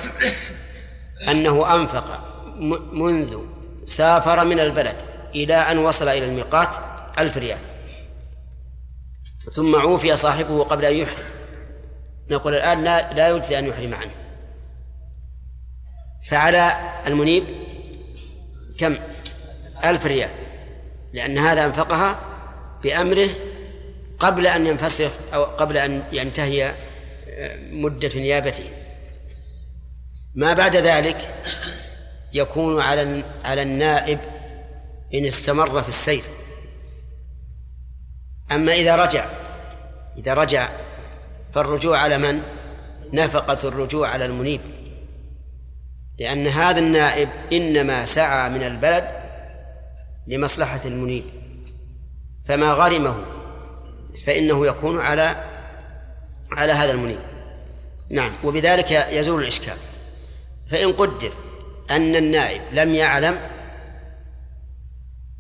Speaker 1: أنه أنفق منذ سافر من البلد إلى أن وصل إلى الميقات ألف ريال. ثم عوفي صاحبه قبل أن يحرم. نقول الآن لا, لا يجزي أن يحرم عنه. فعلى المنيب كم؟ ألف ريال. لأن هذا أنفقها بأمره قبل أن ينفسخ أو قبل أن ينتهي مدة نيابته. ما بعد ذلك يكون على على النائب إن استمر في السير. أما إذا رجع إذا رجع فالرجوع على من؟ نفقة الرجوع على المنيب. لأن هذا النائب إنما سعى من البلد لمصلحة المنيب. فما غرمه فإنه يكون على على هذا المنيب. نعم وبذلك يزول الإشكال. فإن قدر أن النائب لم يعلم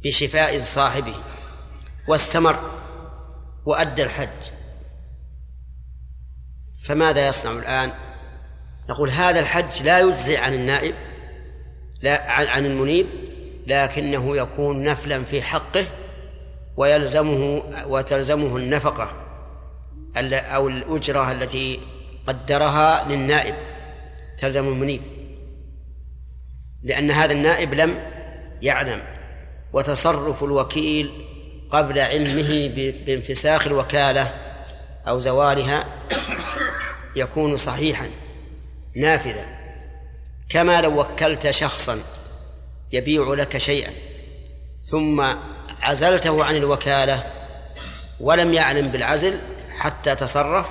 Speaker 1: بشفاء صاحبه واستمر وأدى الحج فماذا يصنع الآن؟ نقول هذا الحج لا يجزي عن النائب لا عن المنيب لكنه يكون نفلا في حقه ويلزمه وتلزمه النفقة أو الأجرة التي قدرها للنائب تلزم المنيب لأن هذا النائب لم يعلم وتصرف الوكيل قبل علمه بانفساخ الوكالة أو زوالها يكون صحيحا نافذا. كما لو وكلت شخصا يبيع لك شيئا ثم عزلته عن الوكالة ولم يعلم بالعزل حتى تصرف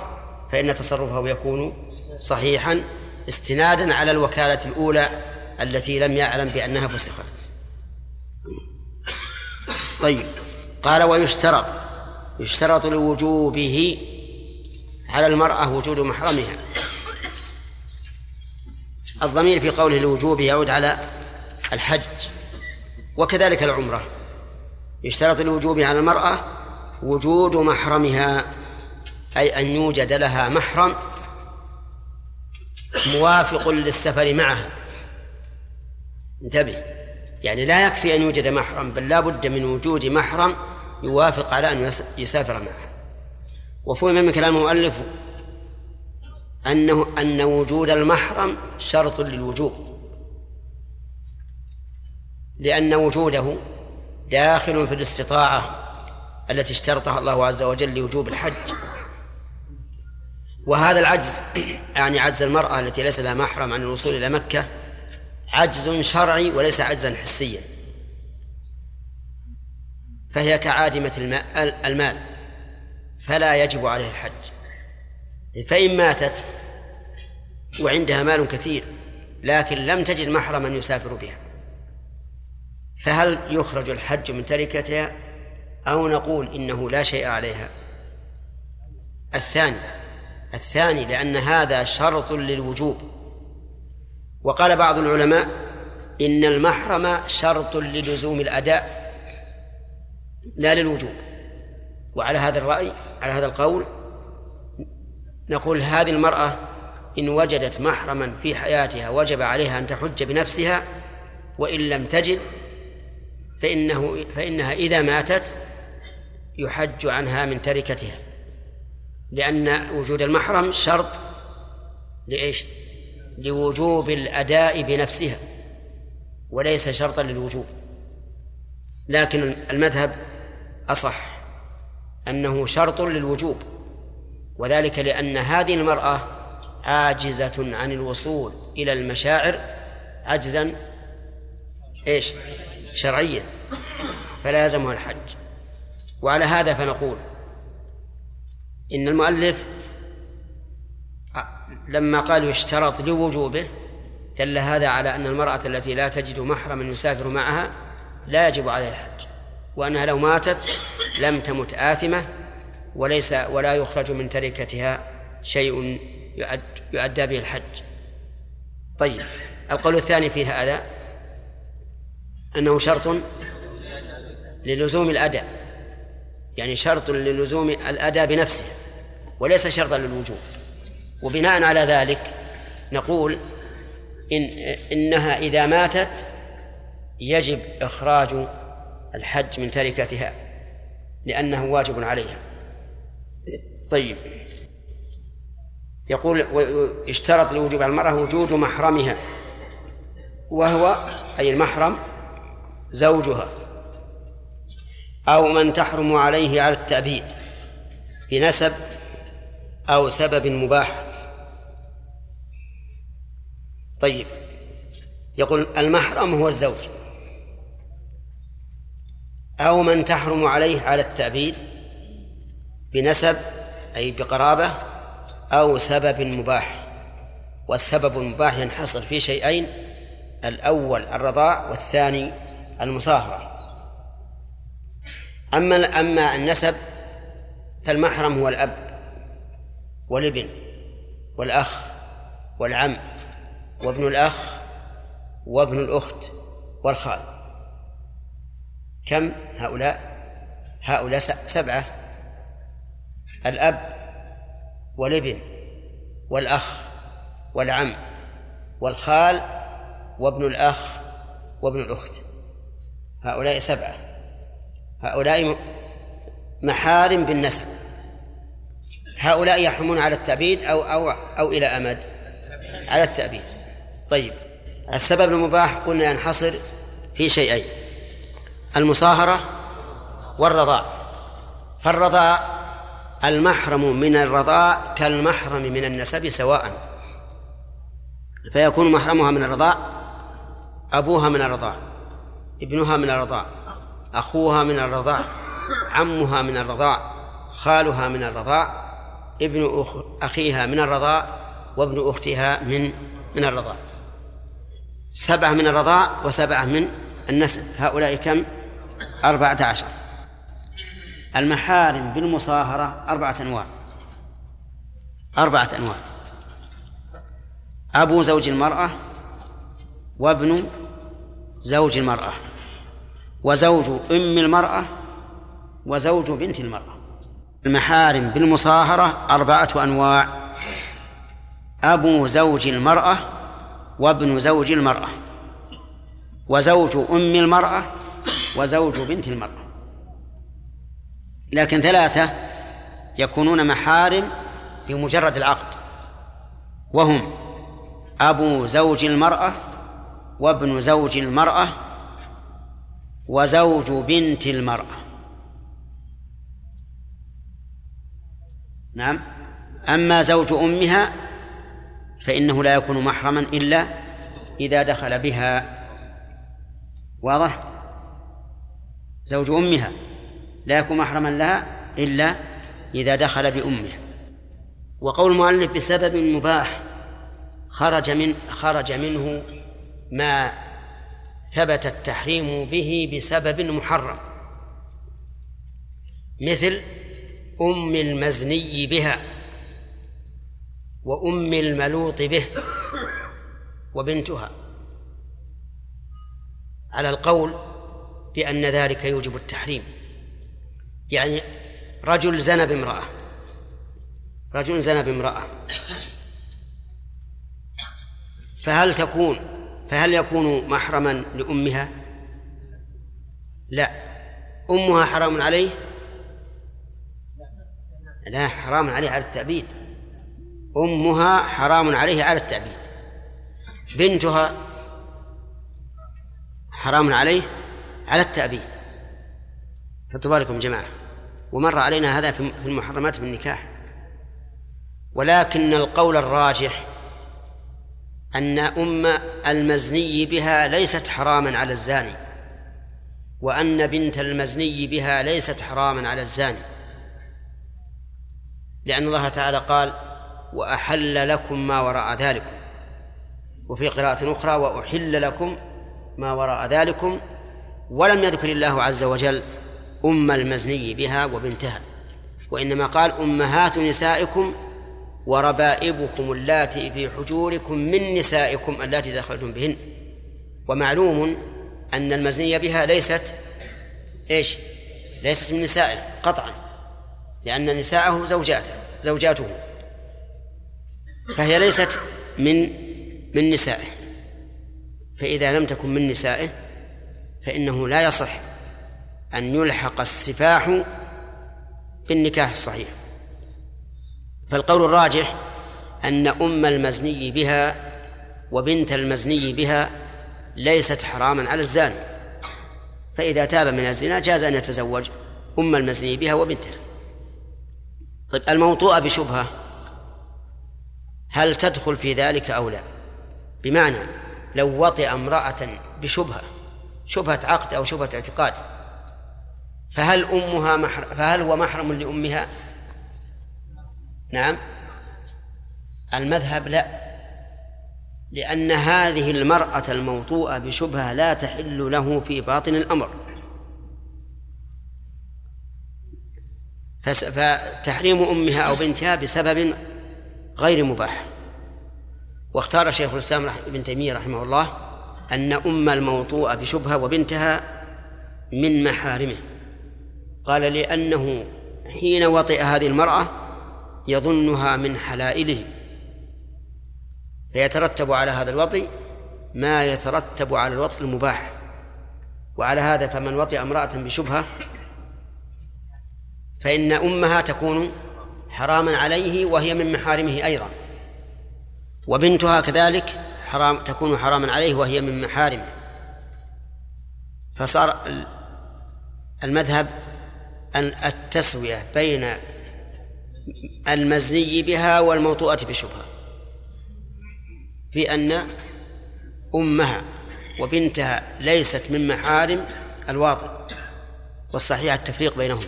Speaker 1: فإن تصرفه يكون صحيحا استنادا على الوكالة الأولى التي لم يعلم بأنها فسخت. طيب. قال ويشترط يشترط لوجوبه على المرأة وجود محرمها. الضمير في قوله لوجوبه يعود على الحج وكذلك العمرة. يشترط لوجوبه على المرأة وجود محرمها أي أن يوجد لها محرم موافق للسفر معها. انتبه يعني لا يكفي أن يوجد محرم بل لا بد من وجود محرم يوافق على أن يسافر معها وفهم من كلام المؤلف أنه أن وجود المحرم شرط للوجوب. لأن وجوده داخل في الاستطاعة التي اشترطها الله عز وجل لوجوب الحج. وهذا العجز يعني عجز المرأة التي ليس لها محرم عن الوصول إلى مكة عجز شرعي وليس عجزا حسيا. فهي كعادمة المال فلا يجب عليه الحج. فإن ماتت وعندها مال كثير لكن لم تجد محرما يسافر بها فهل يخرج الحج من تركتها؟ أو نقول إنه لا شيء عليها. الثاني الثاني لأن هذا شرط للوجوب. وقال بعض العلماء إن المحرم شرط للزوم الأداء. لا للوجوب. وعلى هذا الرأي على هذا القول نقول هذه المرأة إن وجدت محرما في حياتها وجب عليها أن تحج بنفسها وإن لم تجد فإنه فإنها إذا ماتت يحج عنها من تركتها. لأن وجود المحرم شرط لإيش؟ لوجوب الأداء بنفسها وليس شرطا للوجوب. لكن المذهب أصح أنه شرط للوجوب وذلك لأن هذه المرأة عاجزة عن الوصول إلى المشاعر عجزا إيش؟ شرعيا فلا يلزمها الحج وعلى هذا فنقول إن المؤلف لما قال يشترط لوجوبه دل هذا على أن المرأة التي لا تجد محرما يسافر معها لا يجب عليها وأنها لو ماتت لم تمت آثمة وليس ولا يخرج من تركتها شيء يؤد يؤدى به الحج. طيب القول الثاني في هذا أنه شرط للزوم الأداء يعني شرط للزوم الأداء بنفسه وليس شرطا للوجوب. وبناء على ذلك نقول إن إنها إذا ماتت يجب إخراج الحج من تركتها لأنه واجب عليها. طيب. يقول يشترط لوجوب المرأة وجود محرمها وهو أي المحرم زوجها أو من تحرم عليه على التأبيد بنسب أو سبب مباح. طيب. يقول المحرم هو الزوج. أو من تحرم عليه على التأبيد بنسب أي بقرابة أو سبب مباح. والسبب المباح ينحصر في شيئين الأول الرضاع والثاني المصاهرة. أما أما النسب فالمحرم هو الأب والابن والأخ والعم وابن الأخ وابن الأخت والخال. كم هؤلاء؟ هؤلاء سبعة. الأب والابن والأخ والعم والخال وابن الأخ وابن الأخت. هؤلاء سبعة. هؤلاء محارم بالنسب. هؤلاء يحرمون على التأبيد أو أو أو إلى أمد. على التأبيد. طيب السبب المباح قلنا ينحصر في شيئين. المصاهرة والرضاع فالرضاع المحرم من الرضاع كالمحرم من النسب سواء. فيكون محرمها من الرضاع أبوها من الرضاع ابنها من الرضاع أخوها من الرضاع عمها من الرضاع خالها من الرضاع ابن أخ أخيها من الرضاع وابن أختها من من الرضاع سبعة من الرضاع وسبعة من النسب. هؤلاء كم؟ أربعة عشر. المحارم بالمصاهرة أربعة أنواع. أربعة أنواع. أبو زوج المرأة وابن زوج المرأة. وزوج أم المرأة وزوج بنت المرأة. المحارم بالمصاهرة أربعة أنواع. أبو زوج المرأة وابن زوج المرأة. وزوج أم المرأة وزوج بنت المرأة لكن ثلاثة يكونون محارم بمجرد العقد. وهم أبو زوج المرأة وابن زوج المرأة وزوج بنت المرأة. نعم. أما زوج أمها فإنه لا يكون محرما إلا إذا دخل بها. واضح؟ زوج أمها لا يكون محرما لها إلا إذا دخل بأمه وقول المؤلف بسبب مباح خرج من خرج منه ما ثبت التحريم به بسبب محرم. مثل أم المزني بها وأم الملوط به وبنتها. على القول بأن ذلك يوجب التحريم. يعني رجل زنى بامرأة. رجل زنى بامرأة. فهل تكون فهل يكون محرما لأمها؟ لا. أمها حرام عليه؟ لا حرام عليه على التأبيد. أمها حرام عليه على التأبيد. بنتها حرام عليه؟ على التأبيد. بالكم جماعة. ومر علينا هذا في المحرمات في النكاح. ولكن القول الراجح أن أم المزني بها ليست حراما على الزاني. وأن بنت المزني بها ليست حراما على الزاني. لأن الله تعالى قال وأحل لكم ما وراء ذلكم. وفي قراءة أخرى وأحل لكم ما وراء ذلكم ولم يذكر الله عز وجل أم المزني بها وبنتها وإنما قال أمهات نسائكم وربائبكم اللاتي في حجوركم من نسائكم اللاتي دخلتم بهن. ومعلوم أن المزني بها ليست إيش؟ ليست من نسائه قطعا لأن نساءه زوجاته زوجاته. فهي ليست من من نسائه. فإذا لم تكن من نسائه فإنه لا يصح أن يلحق السفاح بالنكاح الصحيح. فالقول الراجح أن أم المزني بها وبنت المزني بها ليست حراما على الزاني. فإذا تاب من الزنا جاز أن يتزوج أم المزني بها وبنتها. طيب الموطوءة بشبهة. هل تدخل في ذلك أو لا؟ بمعنى لو وطئ امرأة بشبهة شبهة عقد أو شبهة اعتقاد. فهل أمها محرم فهل هو محرم لأمها؟ نعم. المذهب لا. لأن هذه المرأة الموطوءة بشبهة لا تحل له في باطن الأمر. فتحريم أمها أو بنتها بسبب غير مباح. واختار شيخ الإسلام ابن تيمية رحمه الله أن أم الموطوءة بشبهة وبنتها من محارمه. قال لأنه حين وطئ هذه المرأة يظنها من حلائله. فيترتب على هذا الوطئ ما يترتب على الوطئ المباح. وعلى هذا فمن وطئ امرأة بشبهة فإن أمها تكون حراما عليه وهي من محارمه أيضا. وبنتها كذلك حرام تكون حراما عليه وهي من محارمه فصار ال- المذهب أن التسوية بين المزني بها والموطوءة بشبهة. في أن أمها وبنتها ليست من محارم الواطئ والصحيح التفريق بينهما.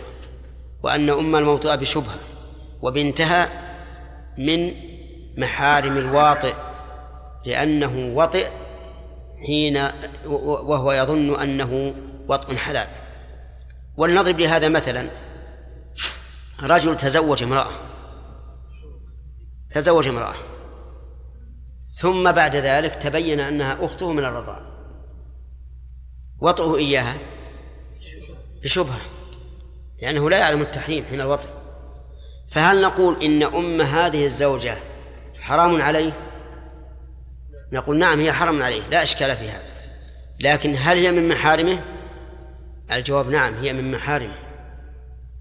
Speaker 1: وأن أم الموطوءة بشبهة وبنتها من محارم الواطئ. لأنه وطئ حين وهو يظن أنه وطء حلال. ولنضرب لهذا مثلا. رجل تزوج امرأة. تزوج امرأة. ثم بعد ذلك تبين أنها أخته من الرضاعة وطئه إياها بشبهة. لأنه لا يعلم التحريم حين الوطئ. فهل نقول إن أم هذه الزوجة حرام عليه؟ نقول نعم هي حرام عليه. لا إشكال في هذا. لكن هل هي من محارمه؟ الجواب نعم هي من محارمه.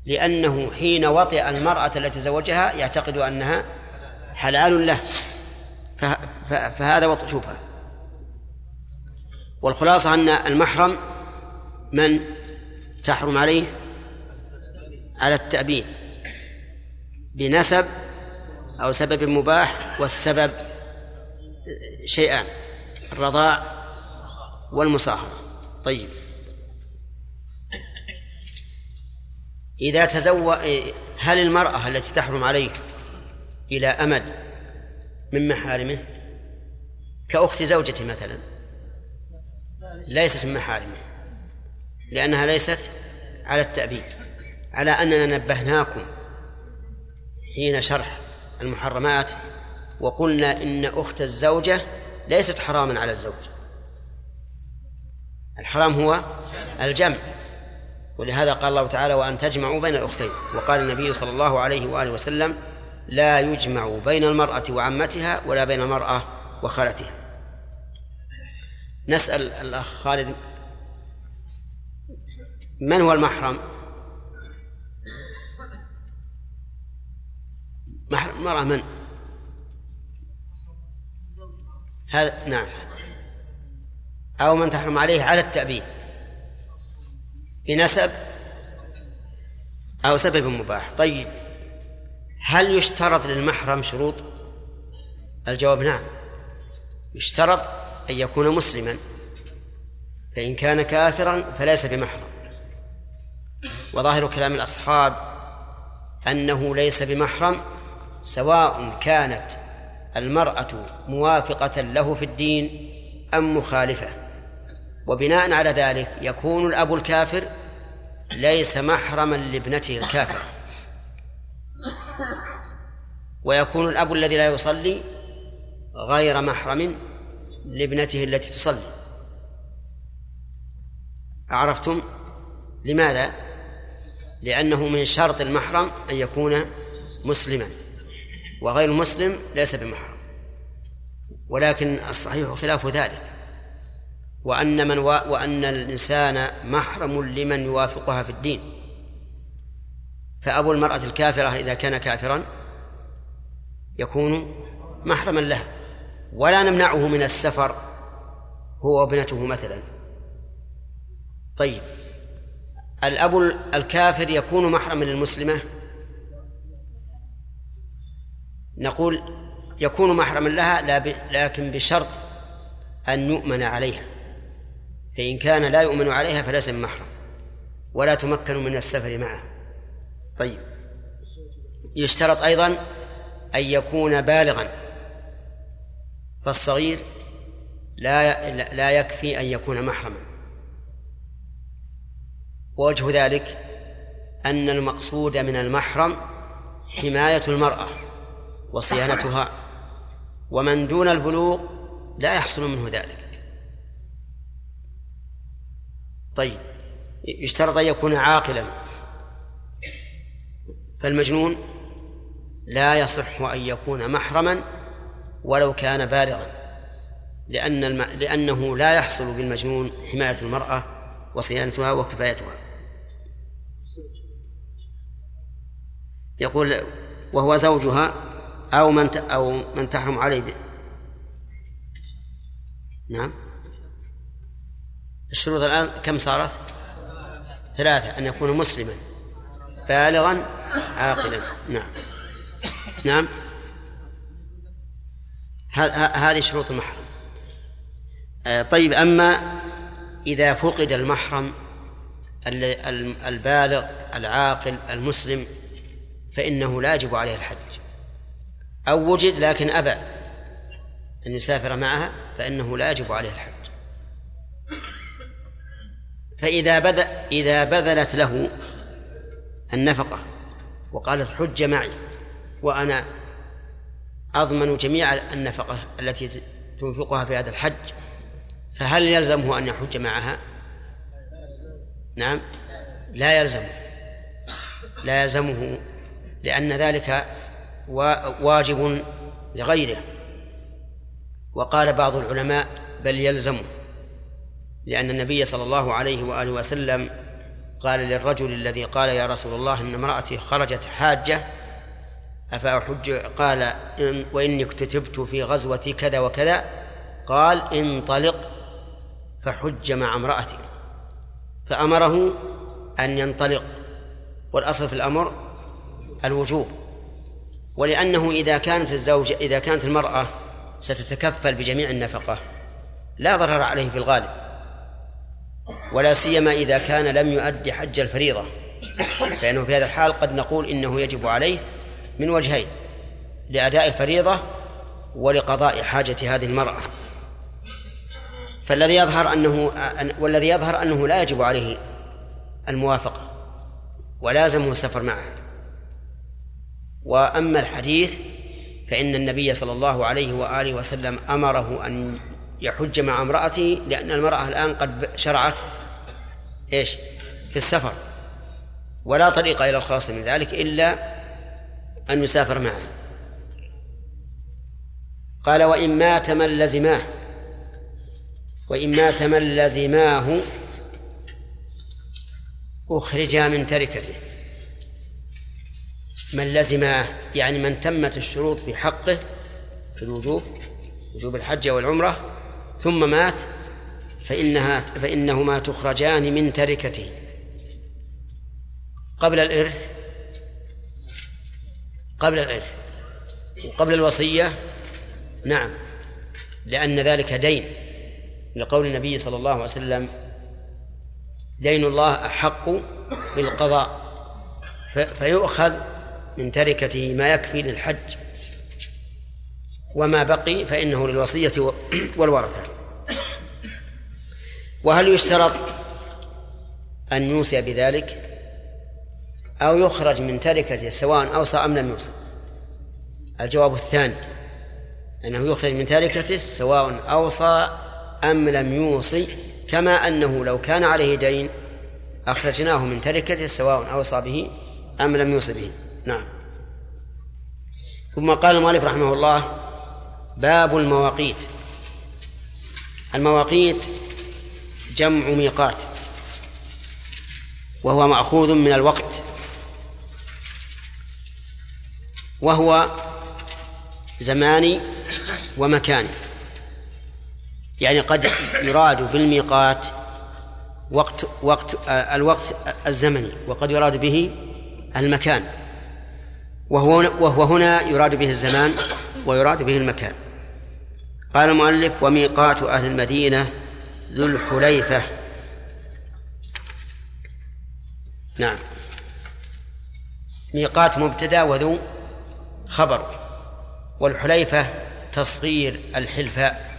Speaker 1: لأنه حين وطئ المرأة التي تزوجها يعتقد أنها حلال له. فهذا وطئ شبهة. والخلاصة أن المحرم من تحرم عليه؟ على التأبيد. بنسب أو سبب مباح والسبب شيئان الرضاع والمصاهرة طيب. إذا تزوج هل المرأة التي تحرم عليه إلى أمد من محارمه؟ كأخت زوجته مثلا. ليست من محارمه لأنها ليست على التأبيد على أننا نبهناكم حين شرح المحرمات وقلنا إن أخت الزوجة ليست حراما على الزوج. الحرام هو الجمع. ولهذا قال الله تعالى وأن تجمعوا بين الأختين وقال النبي صلى الله عليه وآله وسلم لا يجمع بين المرأة وعمتها ولا بين المرأة وخالتها نسأل الأخ خالد من هو المحرم؟ محرم المرأة من؟ هذا نعم. أو من تحرم عليه على التأبيد. بنسب أو سبب مباح. طيب هل يشترط للمحرم شروط؟ الجواب نعم. يشترط أن يكون مسلما. فإن كان كافرا فليس بمحرم. وظاهر كلام الأصحاب أنه ليس بمحرم سواء كانت المرأة موافقة له في الدين أم مخالفة. وبناء على ذلك يكون الأب الكافر ليس محرما لابنته الكافرة. ويكون الأب الذي لا يصلي غير محرم لابنته التي تصلي. عرفتم لماذا؟ لأنه من شرط المحرم أن يكون مسلما. وغير المسلم ليس بمحرم. ولكن الصحيح خلاف ذلك. وأن من و... وأن الإنسان محرم لمن يوافقها في الدين. فأبو المرأة الكافرة إذا كان كافرا يكون محرما لها. ولا نمنعه من السفر هو وابنته مثلا. طيب. الأب الكافر يكون محرما للمسلمة؟ نقول يكون محرما لها. لكن بشرط أن يؤمن عليها. فإن كان لا يؤمن عليها فليس محرم ولا تمكن من السفر معه. طيب. يشترط أيضا أن يكون بالغا فالصغير لا لا يكفي أن يكون محرما. ووجه ذلك أن المقصود من المحرم حماية المرأة. وصيانتها. ومن دون البلوغ لا يحصل منه ذلك. طيب يشترط أن يكون عاقلا. فالمجنون لا يصح أن يكون محرما ولو كان بالغا لأن الم... لأنه لا يحصل بالمجنون حماية المرأة وصيانتها وكفايتها. يقول وهو زوجها أو من. أو من تحرم عليه. نعم الشروط الآن كم صارت؟ ثلاثة أن يكون مسلما بالغا عاقلا نعم نعم هذه شروط المحرم آه، طيب أما إذا فقد المحرم البالغ العاقل المسلم فإنه لا يجب عليه الحج أو وجد لكن أبى أن يسافر معها فإنه لا يجب عليه الحج فإذا بذل إذا بذلت له النفقة وقالت حج معي وأنا أضمن جميع النفقة التي تنفقها في هذا الحج فهل يلزمه أن يحج معها؟ نعم لا يلزمه لا يلزمه لأن ذلك واجب لغيره. وقال بعض العلماء بل يلزمه لأن النبي صلى الله عليه وآله وسلم قال للرجل الذي قال يا رسول الله إن امرأتي خرجت حاجة أفأحج؟ قال إن وإني اكتتبت في غزوة كذا وكذا قال انطلق فحج مع امرأتك فأمره أن ينطلق والأصل في الأمر الوجوب. ولأنه إذا كانت الزوجة إذا كانت المرأة ستتكفل بجميع النفقة لا ضرر عليه في الغالب. ولا سيما إذا كان لم يؤدي حج الفريضة. فإنه في هذا الحال قد نقول إنه يجب عليه من وجهين لأداء الفريضة ولقضاء حاجة هذه المرأة. فالذي يظهر أنه والذي يظهر أنه لا يجب عليه الموافقة ولازمه السفر معه. وأما الحديث فإن النبي صلى الله عليه وآله وسلم أمره أن يحج مع امرأته لأن المرأة الآن قد شرعت إيش؟ في السفر. ولا طريق إلى الخلاص من ذلك إلا أن يسافر معه. قال وإن مات من لزماه. وإن مات من لزماه أخرجا من تركته. من لزماه يعني من تمت الشروط في حقه في الوجوب وجوب الحج والعمرة ثم مات فإنها فإنهما تخرجان من تركته. قبل الإرث قبل الإرث وقبل الوصية نعم لأن ذلك دين. لقول النبي صلى الله عليه وسلم دين الله أحق بالقضاء. فيؤخذ من تركته ما يكفي للحج وما بقي فإنه للوصية [CLEARS THROAT] والورثة. وهل يشترط أن يوصي بذلك؟ أو يخرج من تركته سواء أوصى أم لم يوصي الجواب الثاني أنه يخرج من تركته سواء أوصى أم لم يوصي كما أنه لو كان عليه دين أخرجناه من تركته سواء أوصى به أم لم يوصي به. نعم. ثم قال المؤلف رحمه الله باب المواقيت. المواقيت جمع ميقات وهو مأخوذ من الوقت وهو زماني ومكاني يعني قد يراد بالميقات وقت وقت الوقت الزمني وقد يراد به المكان. وهو وهو هنا يراد به الزمان ويراد به المكان. قال المؤلف وميقات أهل المدينة ذو الحليفة. نعم. ميقات مبتدأ وذو خبر. والحليفة تصغير الحلفاء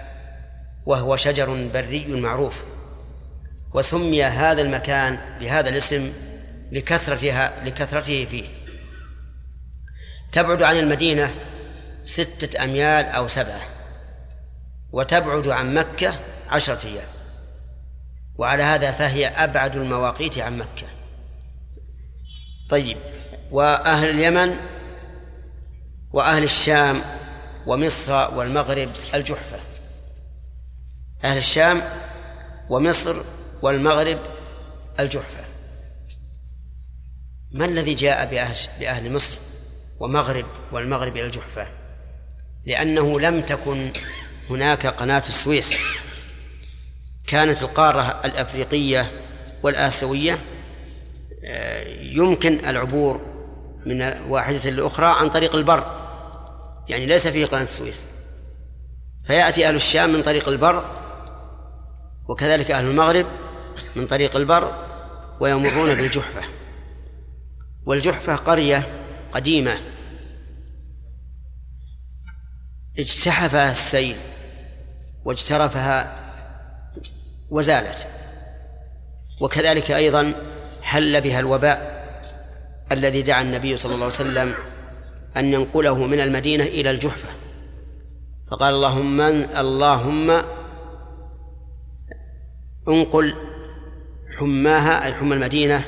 Speaker 1: وهو شجر بري معروف. وسمي هذا المكان بهذا الاسم لكثرتها لكثرته فيه. تبعد عن المدينة ستة أميال أو سبعة وتبعد عن مكة عشرة أيام. وعلى هذا فهي أبعد المواقيت عن مكة. طيب وأهل اليمن وأهل الشام ومصر والمغرب الجحفة. أهل الشام ومصر والمغرب الجحفة. ما الذي جاء بأهل, بأهل مصر؟ ومغرب والمغرب إلى الجحفة لأنه لم تكن هناك قناة السويس. كانت القارة الأفريقية والآسيوية آه، يمكن العبور من واحدة لأخرى عن طريق البر يعني ليس فيه قناة السويس. فيأتي أهل الشام من طريق البر وكذلك أهل المغرب من طريق البر ويمرون بالجحفة. والجحفة قرية قديمة. اجتحفها السيل واجترفها وزالت. وكذلك أيضا حل بها الوباء الذي دعا النبي صلى الله عليه وسلم أن ينقله من المدينة إلى الجحفة. فقال اللهم اللهم انقل حماها أي حمى المدينة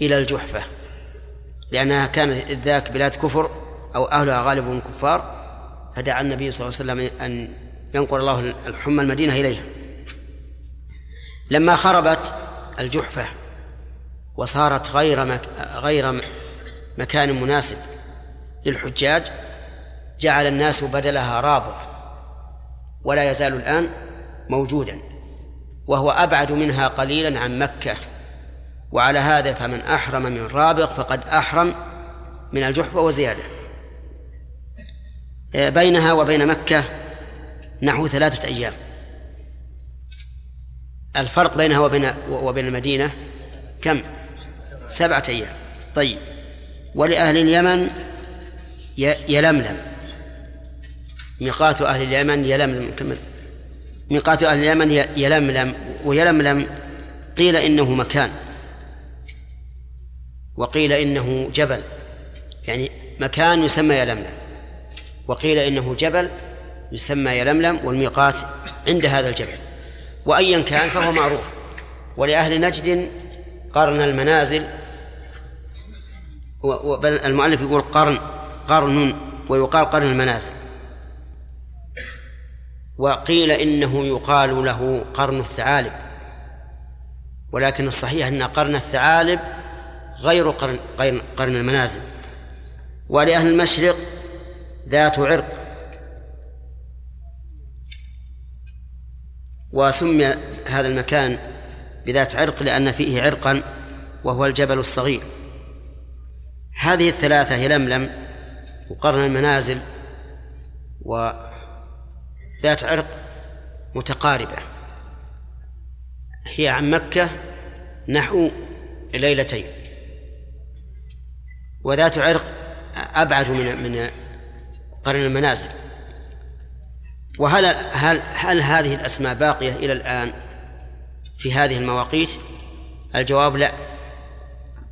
Speaker 1: إلى الجحفة. لأنها كانت ذاك بلاد كفر أو أهلها غالبهم كفار فدعا النبي صلى الله عليه وسلم أن ينقل الله الحمى المدينة إليها. لما خربت الجحفة وصارت غير مك... غير مكان مناسب للحجاج جعل الناس بدلها رابط ولا يزال الآن موجودا وهو أبعد منها قليلا عن مكة. وعلى هذا فمن أحرم من رابغ فقد أحرم من الجحفة وزيادة بينها وبين مكة نحو ثلاثة أيام. الفرق بينها وبين وبين المدينة كم؟ سبعة أيام. طيب. ولأهل اليمن يلملم. ميقات أهل اليمن يلملم. كمل ميقات أهل اليمن يلملم. ويلملم قيل إنه مكان. وقيل إنه جبل. يعني مكان يسمى يلملم. وقيل إنه جبل يسمى يلملم والميقات عند هذا الجبل. وأيا كان فهو معروف. ولأهل نجد قرن المنازل المؤلف يقول قرن قرن ويقال قرن المنازل. وقيل إنه يقال له قرن الثعالب. ولكن الصحيح أن قرن الثعالب غير قرن, قرن المنازل. ولأهل المشرق ذات عرق. وسمي هذا المكان بذات عرق لأن فيه عرقا وهو الجبل الصغير. هذه الثلاثة هي لملم وقرن المنازل وذات عرق متقاربة. هي عن مكة نحو ليلتين. وذات عرق أبعد من من قرن المنازل. وهل هل هل هذه الأسماء باقية إلى الآن في هذه المواقيت؟ الجواب لا.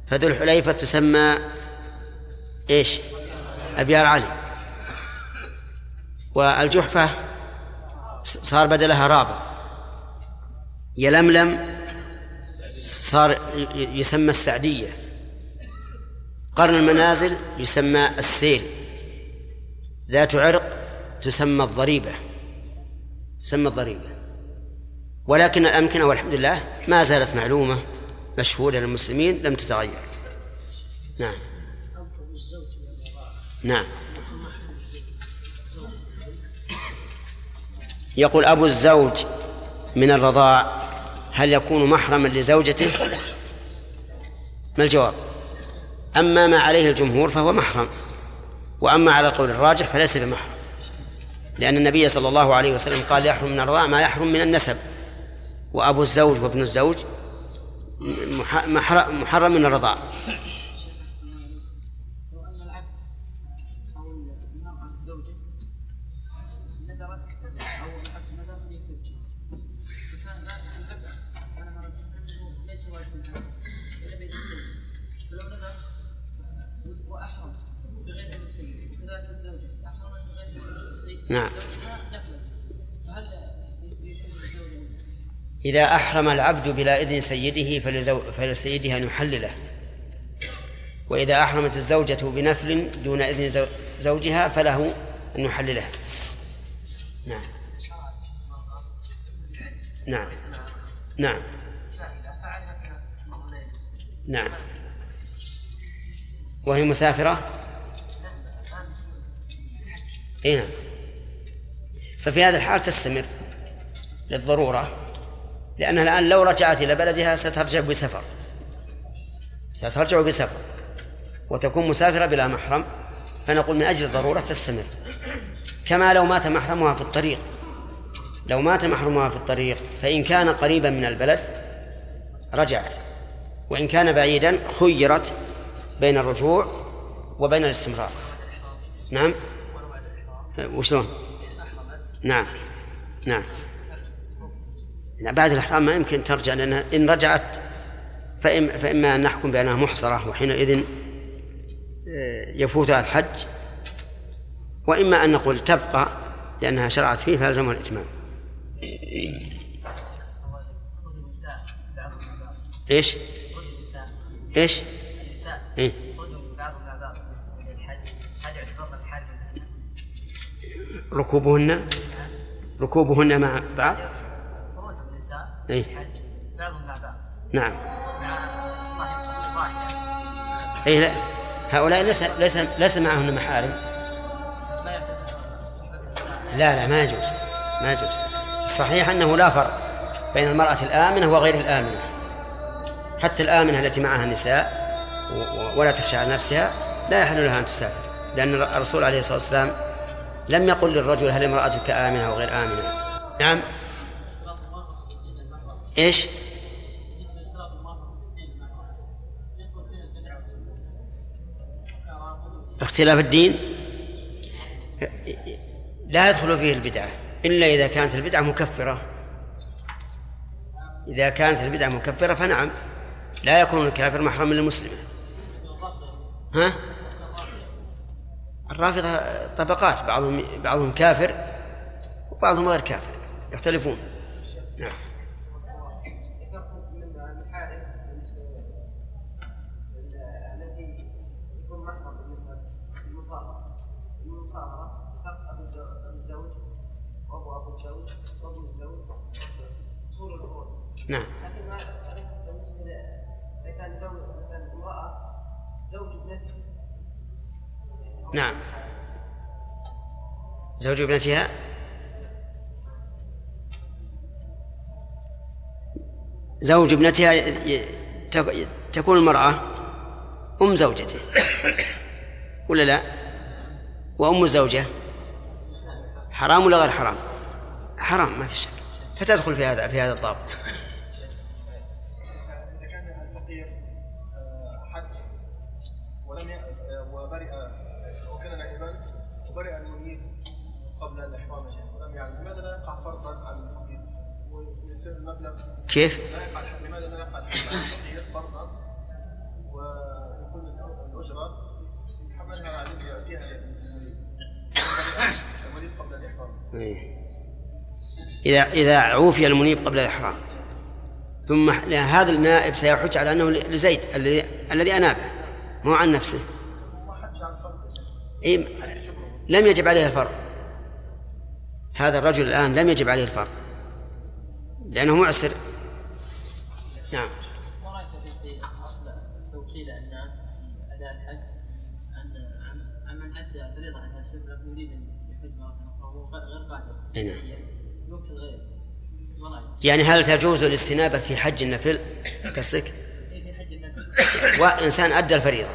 Speaker 1: فذو الحليفة تسمى إيش؟ أبيار علي. والجحفة صار بدلها رابع. يلملم صار يسمى السعدية. قرن المنازل يسمى السيل. ذات عرق تسمى الضريبة تسمى الضريبة. ولكن الأمكنة والحمد لله ما زالت معلومة مشهورة للمسلمين لم تتغير. نعم. نعم. يقول أبو الزوج من الرضاع هل يكون محرما لزوجته؟ ما الجواب؟ أما ما عليه الجمهور فهو محرم وأما على القول الراجح فليس بمحرم لأن النبي صلى الله عليه وسلم قال يحرم من الرضاع ما يحرم من النسب. وأبو الزوج وابن الزوج محرم من الرضاع. إذا أحرم العبد بلا إذن سيده فلزو... فلسيده أن يحلله. وإذا أحرمت الزوجة بنفل دون إذن زو... زوجها فله أن يحلله. نعم. نعم. نعم. نعم. وهي مسافرة؟ اي نعم. ففي هذا الحال تستمر للضرورة لأنها الآن لو رجعت إلى بلدها سترجع بسفر. سترجع بسفر. وتكون مسافرة بلا محرم. فنقول من أجل الضرورة تستمر. كما لو مات محرمها في الطريق. لو مات محرمها في الطريق فإن كان قريبا من البلد رجعت. وإن كان بعيدا خيرت بين الرجوع وبين الاستمرار. نعم؟ وشلون؟ نعم. نعم. بعد الإحرام ما يمكن ترجع لأنها إن رجعت فإما, فإما أن نحكم بأنها محصرة وحينئذ آه، يفوتها الحج وإما أن نقول تبقى لأنها شرعت فيه فيلزمها الإتمام إيش؟ إيش؟ النساء إيه؟ ركوبهن ركوبهن مع بعض إيه؟ نعم. واحدة اي لا. هؤلاء ليس ليس ليس معهن محارم. لا لا ما يجوز. ما يجوز. الصحيح أنه لا فرق بين المرأة الآمنة وغير الآمنة. حتى الآمنة التي معها النساء ولا تخشى على نفسها لا يحل لها أن تسافر. لأن الرسول عليه الصلاة والسلام لم يقل للرجل هل امرأتك آمنة أو غير آمنة. نعم. إيش؟ اختلاف الدين؟ لا يدخل فيه البدعة إلا إذا كانت البدعة مكفرة. إذا كانت البدعة مكفرة فنعم لا يكون الكافر محرما للمسلم. ها؟ الرافضة طبقات بعضهم بعضهم كافر وبعضهم غير كافر يختلفون. نعم. نعم. لكن ما بالنسبة اذا كان زوج مثلا امرأة زوج ابنته نعم. زوج ابنتها؟ زوج ابنتها تكون المرأة أم زوجته. ولا لا؟ وأم الزوجة؟ حرام ولا غير حرام؟ حرام ما في شك. فتدخل في هذا في هذا الضابط. كيف؟ لماذا لا يقع الفقير فرضا ويكون الأجرة يتحملها يؤديها المنيب قبل الإحرام. إيه. إذا إذا عوفي المنيب قبل الإحرام. ثم هذا النائب سيحج على أنه لزيد الذي الذي أنابه مو عن نفسه. إيه. لم يجب عليه الفرض. هذا الرجل الآن لم يجب عليه الفرض. لأنه معسر. نعم.
Speaker 6: ما رأيك في أصل توكيل الناس في أداء الحج؟ عن عن من ادى فريضة عن نفسه لكن يريد أن يحج وهو غير قادر نعم. يوكل غيره.
Speaker 1: يعني هل تجوز الاستنابة في حج النفل؟ قصدك؟
Speaker 6: إيه، في حج النفل.
Speaker 1: وإنسان أدى الفريضة.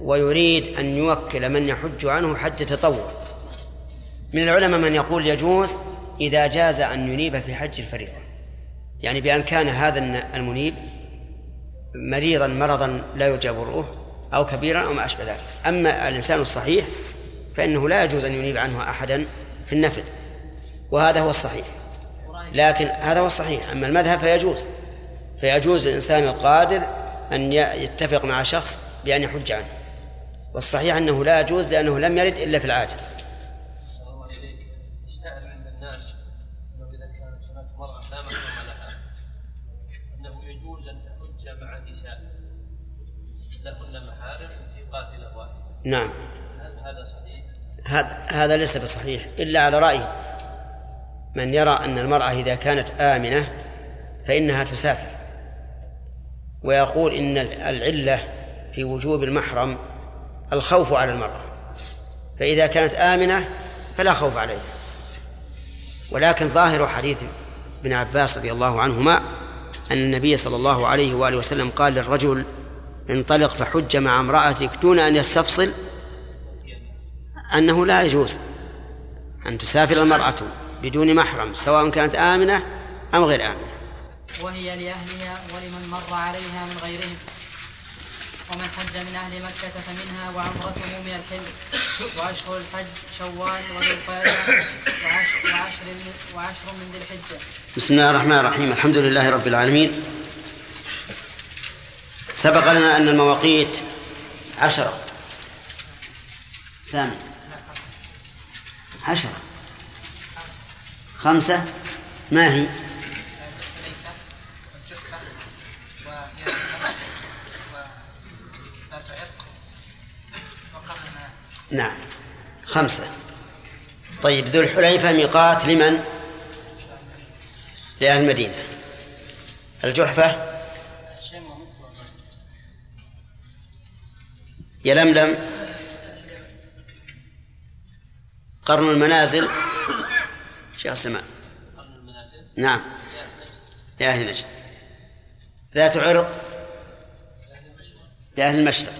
Speaker 1: ويريد أن يوكل من يحج عنه حج تطوع. من العلماء من يقول يجوز إذا جاز أن ينيب في حج الفريضة. يعني بأن كان هذا المنيب مريضا مرضا لا يرجى برؤه أو كبيرا أو ما أشبه ذلك. أما الإنسان الصحيح فإنه لا يجوز أن ينيب عنه أحدا في النفل. وهذا هو الصحيح. لكن هذا هو الصحيح. أما المذهب فيجوز. فيجوز للإنسان القادر أن يتفق مع شخص بأن يحج عنه. والصحيح أنه لا يجوز لأنه لم يرد إلا في العاجز
Speaker 7: أن تحج مع نساء لهن محارم في قافلة واحدة
Speaker 1: نعم.
Speaker 7: هل هذا صحيح؟
Speaker 1: هذا هذا ليس بصحيح إلا على رأي من يرى أن المرأة إذا كانت آمنة فإنها تسافر. ويقول إن العلة في وجوب المحرم الخوف على المرأة. فإذا كانت آمنة فلا خوف عليها. ولكن ظاهر حديث ابن عباس رضي الله عنهما أن النبي صلى الله عليه وآله وسلم قال للرجل انطلق فحج مع امرأتك دون أن يستفصل؟ أنه لا يجوز أن تسافر المرأة بدون محرم سواء كانت آمنة أم غير آمنة.
Speaker 8: وهي لأهلها ولمن مر عليها من غيرهم. ومن حج من أهل مكة فمنها وعمرته من الحل وأشهر الحج شوال وذو القعدة وعشر, وعشر, وعشر من ذي الحجة.
Speaker 1: بسم الله الرحمن الرحيم. الحمد لله رب العالمين. سبق لنا أن المواقيت عشرة. سامي عشرة. خمسة. ما هي؟ نعم. خمسة. طيب ذو الحليفة ميقات لمن؟ لأهل المدينة. الجحفة؟ يلملم قرن المنازل. شيخ سماء نعم. لأهل نجد ذات عرق. لأهل المشرق.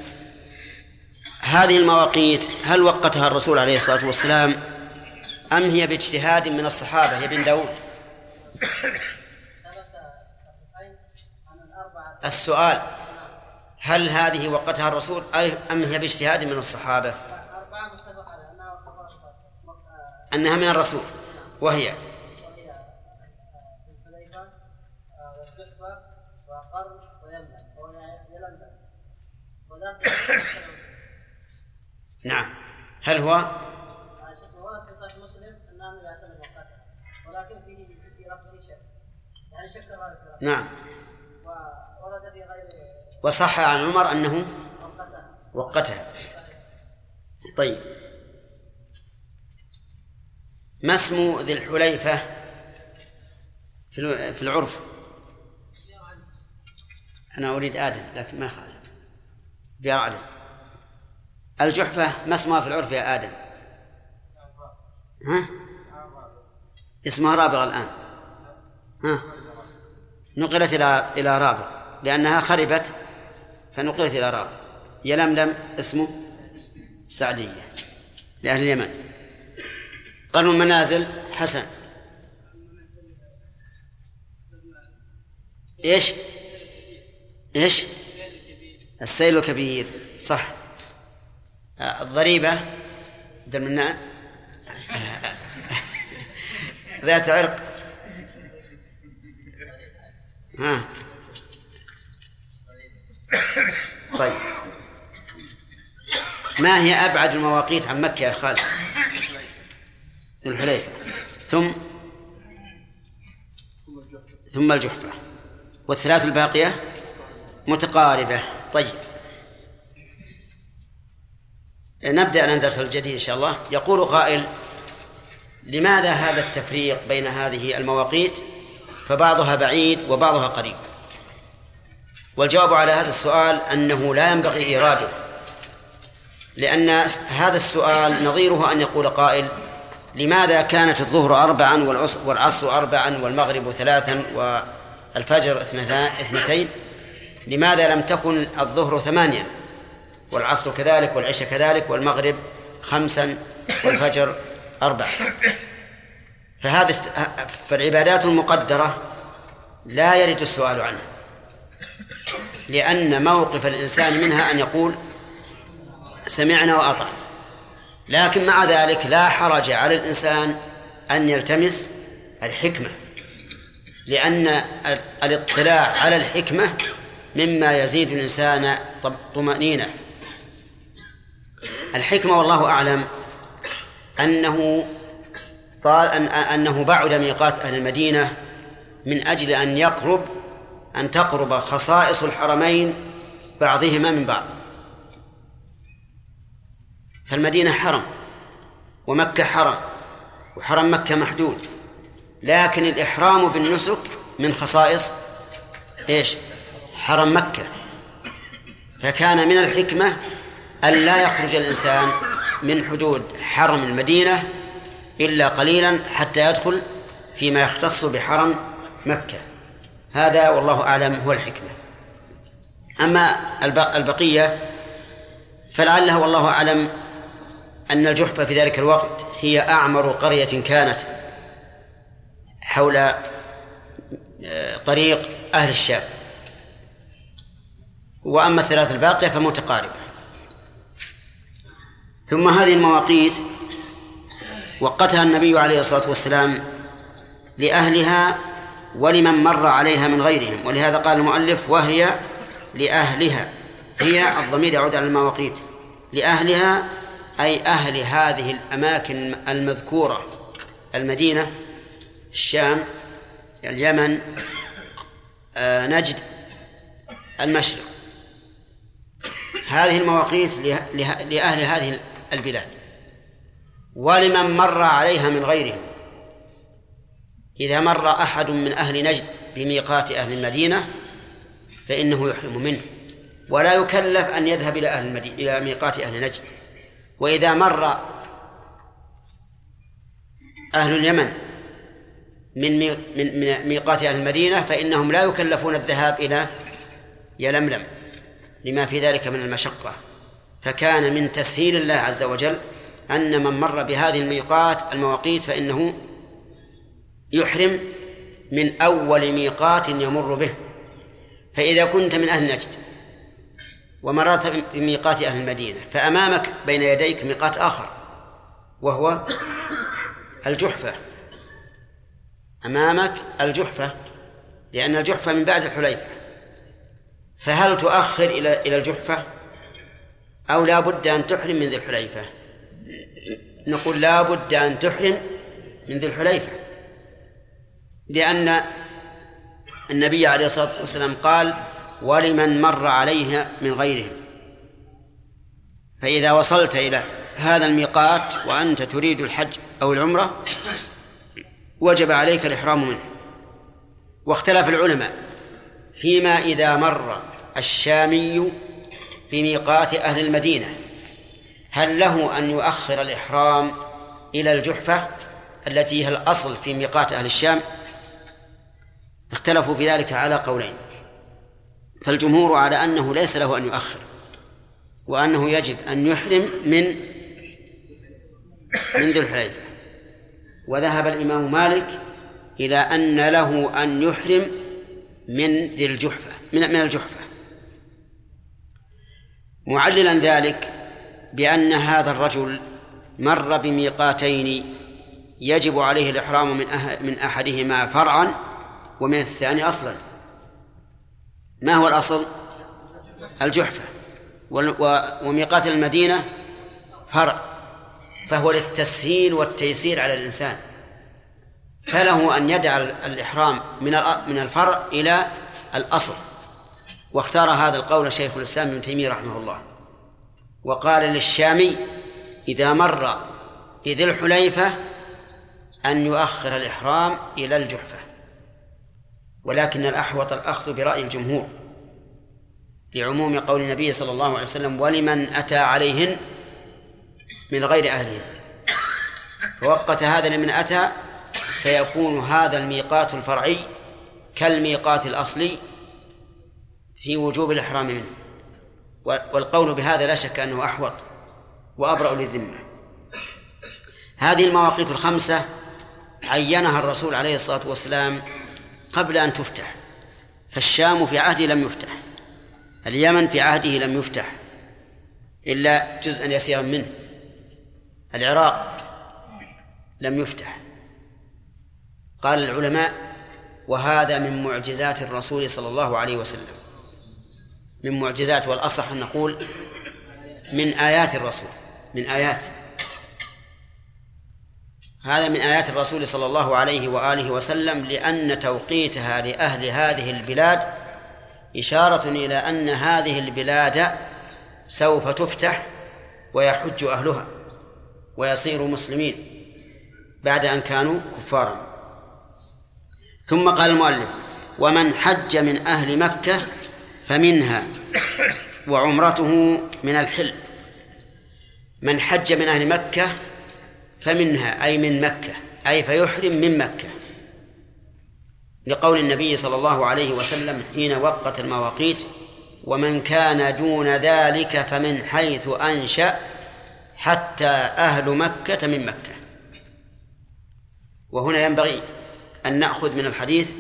Speaker 1: هذه المواقيت هل وقتها الرسول عليه الصلاة والسلام أم هي باجتهاد من الصحابة يا بن داود؟ السؤال. هل هذه وقتها الرسول أم هي باجتهاد من الصحابة؟ أنها من الرسول وهي. نعم. هل هو؟ نعم. وصح عن عمر أنه
Speaker 3: وقتها.
Speaker 1: طيب. ما اسم ذي الحليفة في العرف؟ أنا أريد آدم لكن ما خالف. بيار علي. الجحفة ما اسمها في العرف يا آدم؟ ها؟ اسمها رابغ الآن. ها؟ نقلت إلى إلى رابغ لأنها خربت فنقلت إلى رابغ يلملم اسمه سعدية لأهل اليمن. قرن المنازل حسن. إيش؟ إيش؟ السيل الكبير صح. الضريبة عبد المنان. [LAUGHS] ذات عرق. ها. طيب. ما هي أبعد المواقيت عن مكة يا خالد؟ ذو الحليفة. ثم؟ ثم الجحفة. والثلاث الباقية؟ متقاربة. طيب. نبدأ الآن درس الجديد إن شاء الله. يقول قائل لماذا هذا التفريق بين هذه المواقيت؟ فبعضها بعيد وبعضها قريب. والجواب على هذا السؤال أنه لا ينبغي إيراده لأن هذا السؤال نظيره أن يقول قائل لماذا كانت الظهر أربعا والعصر, أربعا والمغرب ثلاثا والفجر اثنتين؟ لماذا لم تكن الظهر ثمانيا؟ والعصر كذلك والعشاء كذلك والمغرب خمسا والفجر أربعة فهذا. فالعبادات المقدرة لا يرد السؤال عنها. لأن موقف الإنسان منها أن يقول سمعنا وأطعنا. لكن مع ذلك لا حرج على الإنسان أن يلتمس الحكمة لأن الاطلاع على الحكمة مما يزيد الإنسان طمأنينة. الحكمة والله أعلم أنه أن أنه بعد ميقات أهل المدينة من أجل أن يقرب أن تقرب خصائص الحرمين بعضهما من بعض. فالمدينة حرم ومكة حرم وحرم مكة محدود لكن الإحرام بالنسك من خصائص إيش؟ حرم مكة. فكان من الحكمة أن لا يخرج الإنسان من حدود حرم المدينة إلا قليلا حتى يدخل فيما يختص بحرم مكة. هذا والله أعلم هو الحكمة. أما البقية فلعله والله أعلم أن الجحفة في ذلك الوقت هي أعمر قرية كانت حول آه، طريق أهل الشام. وأما الثلاث الباقية فمتقاربة ثم هذه المواقيت وقتها النبي عليه الصلاة والسلام لأهلها ولمن مر عليها من غيرهم. ولهذا قال المؤلف وهي لأهلها. هي الضمير يعود على المواقيت. لأهلها أي أهل هذه الأماكن المذكورة. المدينة الشام اليمن آه، نجد المشرق. هذه المواقيت لأهل هذه البلاد. ولمن مر عليها من غيرهم. إذا مر أحد من أهل نجد بميقات أهل المدينة فإنه يحرم منه ولا يكلف أن يذهب إلى أهل المدينة إلى ميقات أهل نجد. وإذا مر أهل اليمن من من ميقات أهل المدينة فإنهم لا يكلفون الذهاب إلى يلملم لما في ذلك من المشقة. فكان من تسهيل الله عز وجل أن من مر بهذه الميقات المواقيت فإنه يحرم من أول ميقات يمر به. فإذا كنت من أهل نجد ومررت بميقات أهل المدينة فأمامك بين يديك ميقات آخر وهو الجحفة. أمامك الجحفة لأن الجحفة من بعد الحليفة. فهل تؤخر إلى إلى الجحفة؟ أو لا بد أن تحرم من ذي الحليفة؟ نقول لا بد أن تحرم من ذي الحليفة. لأن النبي عليه الصلاة والسلام قال ولمن مر عليها من غيرهم فإذا وصلت إلى هذا الميقات وأنت تريد الحج أو العمرة وجب عليك الإحرام منه. واختلف العلماء فيما إذا مر الشامي بميقات أهل المدينة هل له أن يؤخر الإحرام إلى الجحفة التي هي الأصل في ميقات أهل الشام؟ اختلفوا في ذلك على قولين. فالجمهور على أنه ليس له أن يؤخر وأنه يجب أن يحرم من من ذي الحليفة. وذهب الإمام مالك إلى أن له أن يحرم من ذي الجحفة من من الجحفة. معللا ذلك بأن هذا الرجل مر بميقاتين يجب عليه الإحرام من من أحدهما فرعا ومن الثاني أصلا. ما هو الأصل؟ الجحفة. وميقات المدينة فرع فهو للتسهيل والتيسير على الإنسان. فله أن يدع الإحرام من من الفرع إلى الأصل. واختار هذا القول شيخ الإسلام ابن تيمية رحمه الله. وقال للشامي إذا مر بذي الحليفة أن يؤخر الإحرام إلى الجحفة. ولكن الأحوط الأخذ برأي الجمهور لعموم قول النبي صلى الله عليه وسلم ولمن أتى عليهن من غير أهلهن فوقت هذا لمن أتى فيكون هذا الميقات الفرعي كالميقات الأصلي في وجوب الإحرام منه. والقول بهذا لا شك أنه أحوط وأبرأ للذمة. هذه المواقيت الخمسة عينها الرسول عليه الصلاة والسلام قبل أن تفتح. فالشام في عهده لم يفتح. اليمن في عهده لم يفتح. إلا جزءا يسيرا منه. العراق لم يفتح. قال العلماء وهذا من معجزات الرسول صلى الله عليه وسلم. من معجزات والأصح أن نقول من آيات الرسول من آيات. هذا من آيات الرسول صلى الله عليه وآله وسلم لأن توقيتها لأهل هذه البلاد إشارة إلى أن هذه البلاد سوف تفتح ويحج أهلها ويصيروا مسلمين بعد أن كانوا كفارا. ثم قال المؤلف ومن حج من أهل مكة فمنها وعمرته من الحل. من حج من أهل مكة فمنها أي من مكة أي فيحرم من مكة. لقول النبي صلى الله عليه وسلم حين وقت المواقيت ومن كان دون ذلك فمن حيث أنشأ حتى أهل مكة من مكة. وهنا ينبغي أن نأخذ من الحديث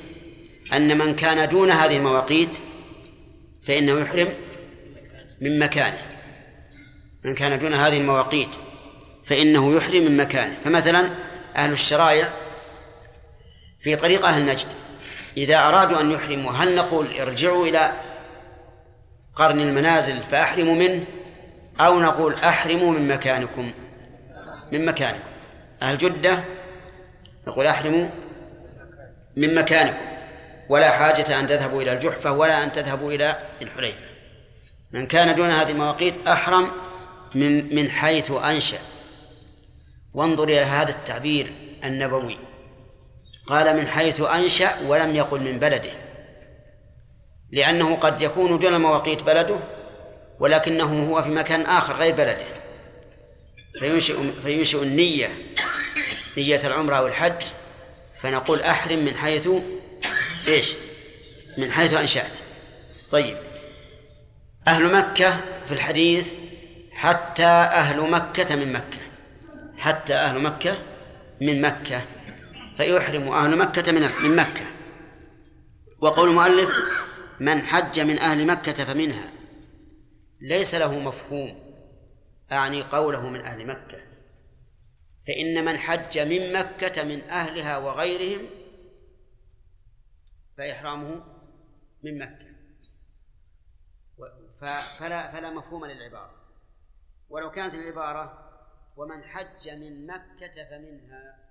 Speaker 1: أن من كان دون هذه المواقيت فإنه يحرم من مكانه. من كان دون هذه المواقيت. فإنه يحرم من مكانه. فمثلا أهل الشرائع في طريق أهل نجد. إذا أرادوا أن يحرموا هل نقول ارجعوا إلى قرن المنازل فأحرموا منه؟ أو نقول أحرموا من مكانكم؟ من مكانكم. أهل جدة نقول أحرموا من مكانكم. ولا حاجة أن تذهبوا إلى الجحفة ولا أن تذهبوا إلى الحليفة من كان دون هذه المواقيت أحرم من من حيث أنشأ. وانظر إلى هذا التعبير النبوي. قال من حيث أنشأ ولم يقل من بلده. لأنه قد يكون دون مواقيت بلده ولكنه هو في مكان آخر غير بلده. فينشئ فينشئ النية نية العمرة أو الحج فنقول أحرم من حيث إيش؟ من حيث أنشأت. طيب. أهل مكة في الحديث حتى أهل مكة من مكة. حتى أهل مكة من مكة فيحرم أهل مكة من من مكة. وقول المؤلف من حج من أهل مكة فمنها. ليس له مفهوم أعني قوله من أهل مكة. فإن من حج من مكة من أهلها وغيرهم فإحرامه من مكة. فلا فلا مفهوم للعبارة. ولو كانت العبارة ومن حج من مكة فمنها.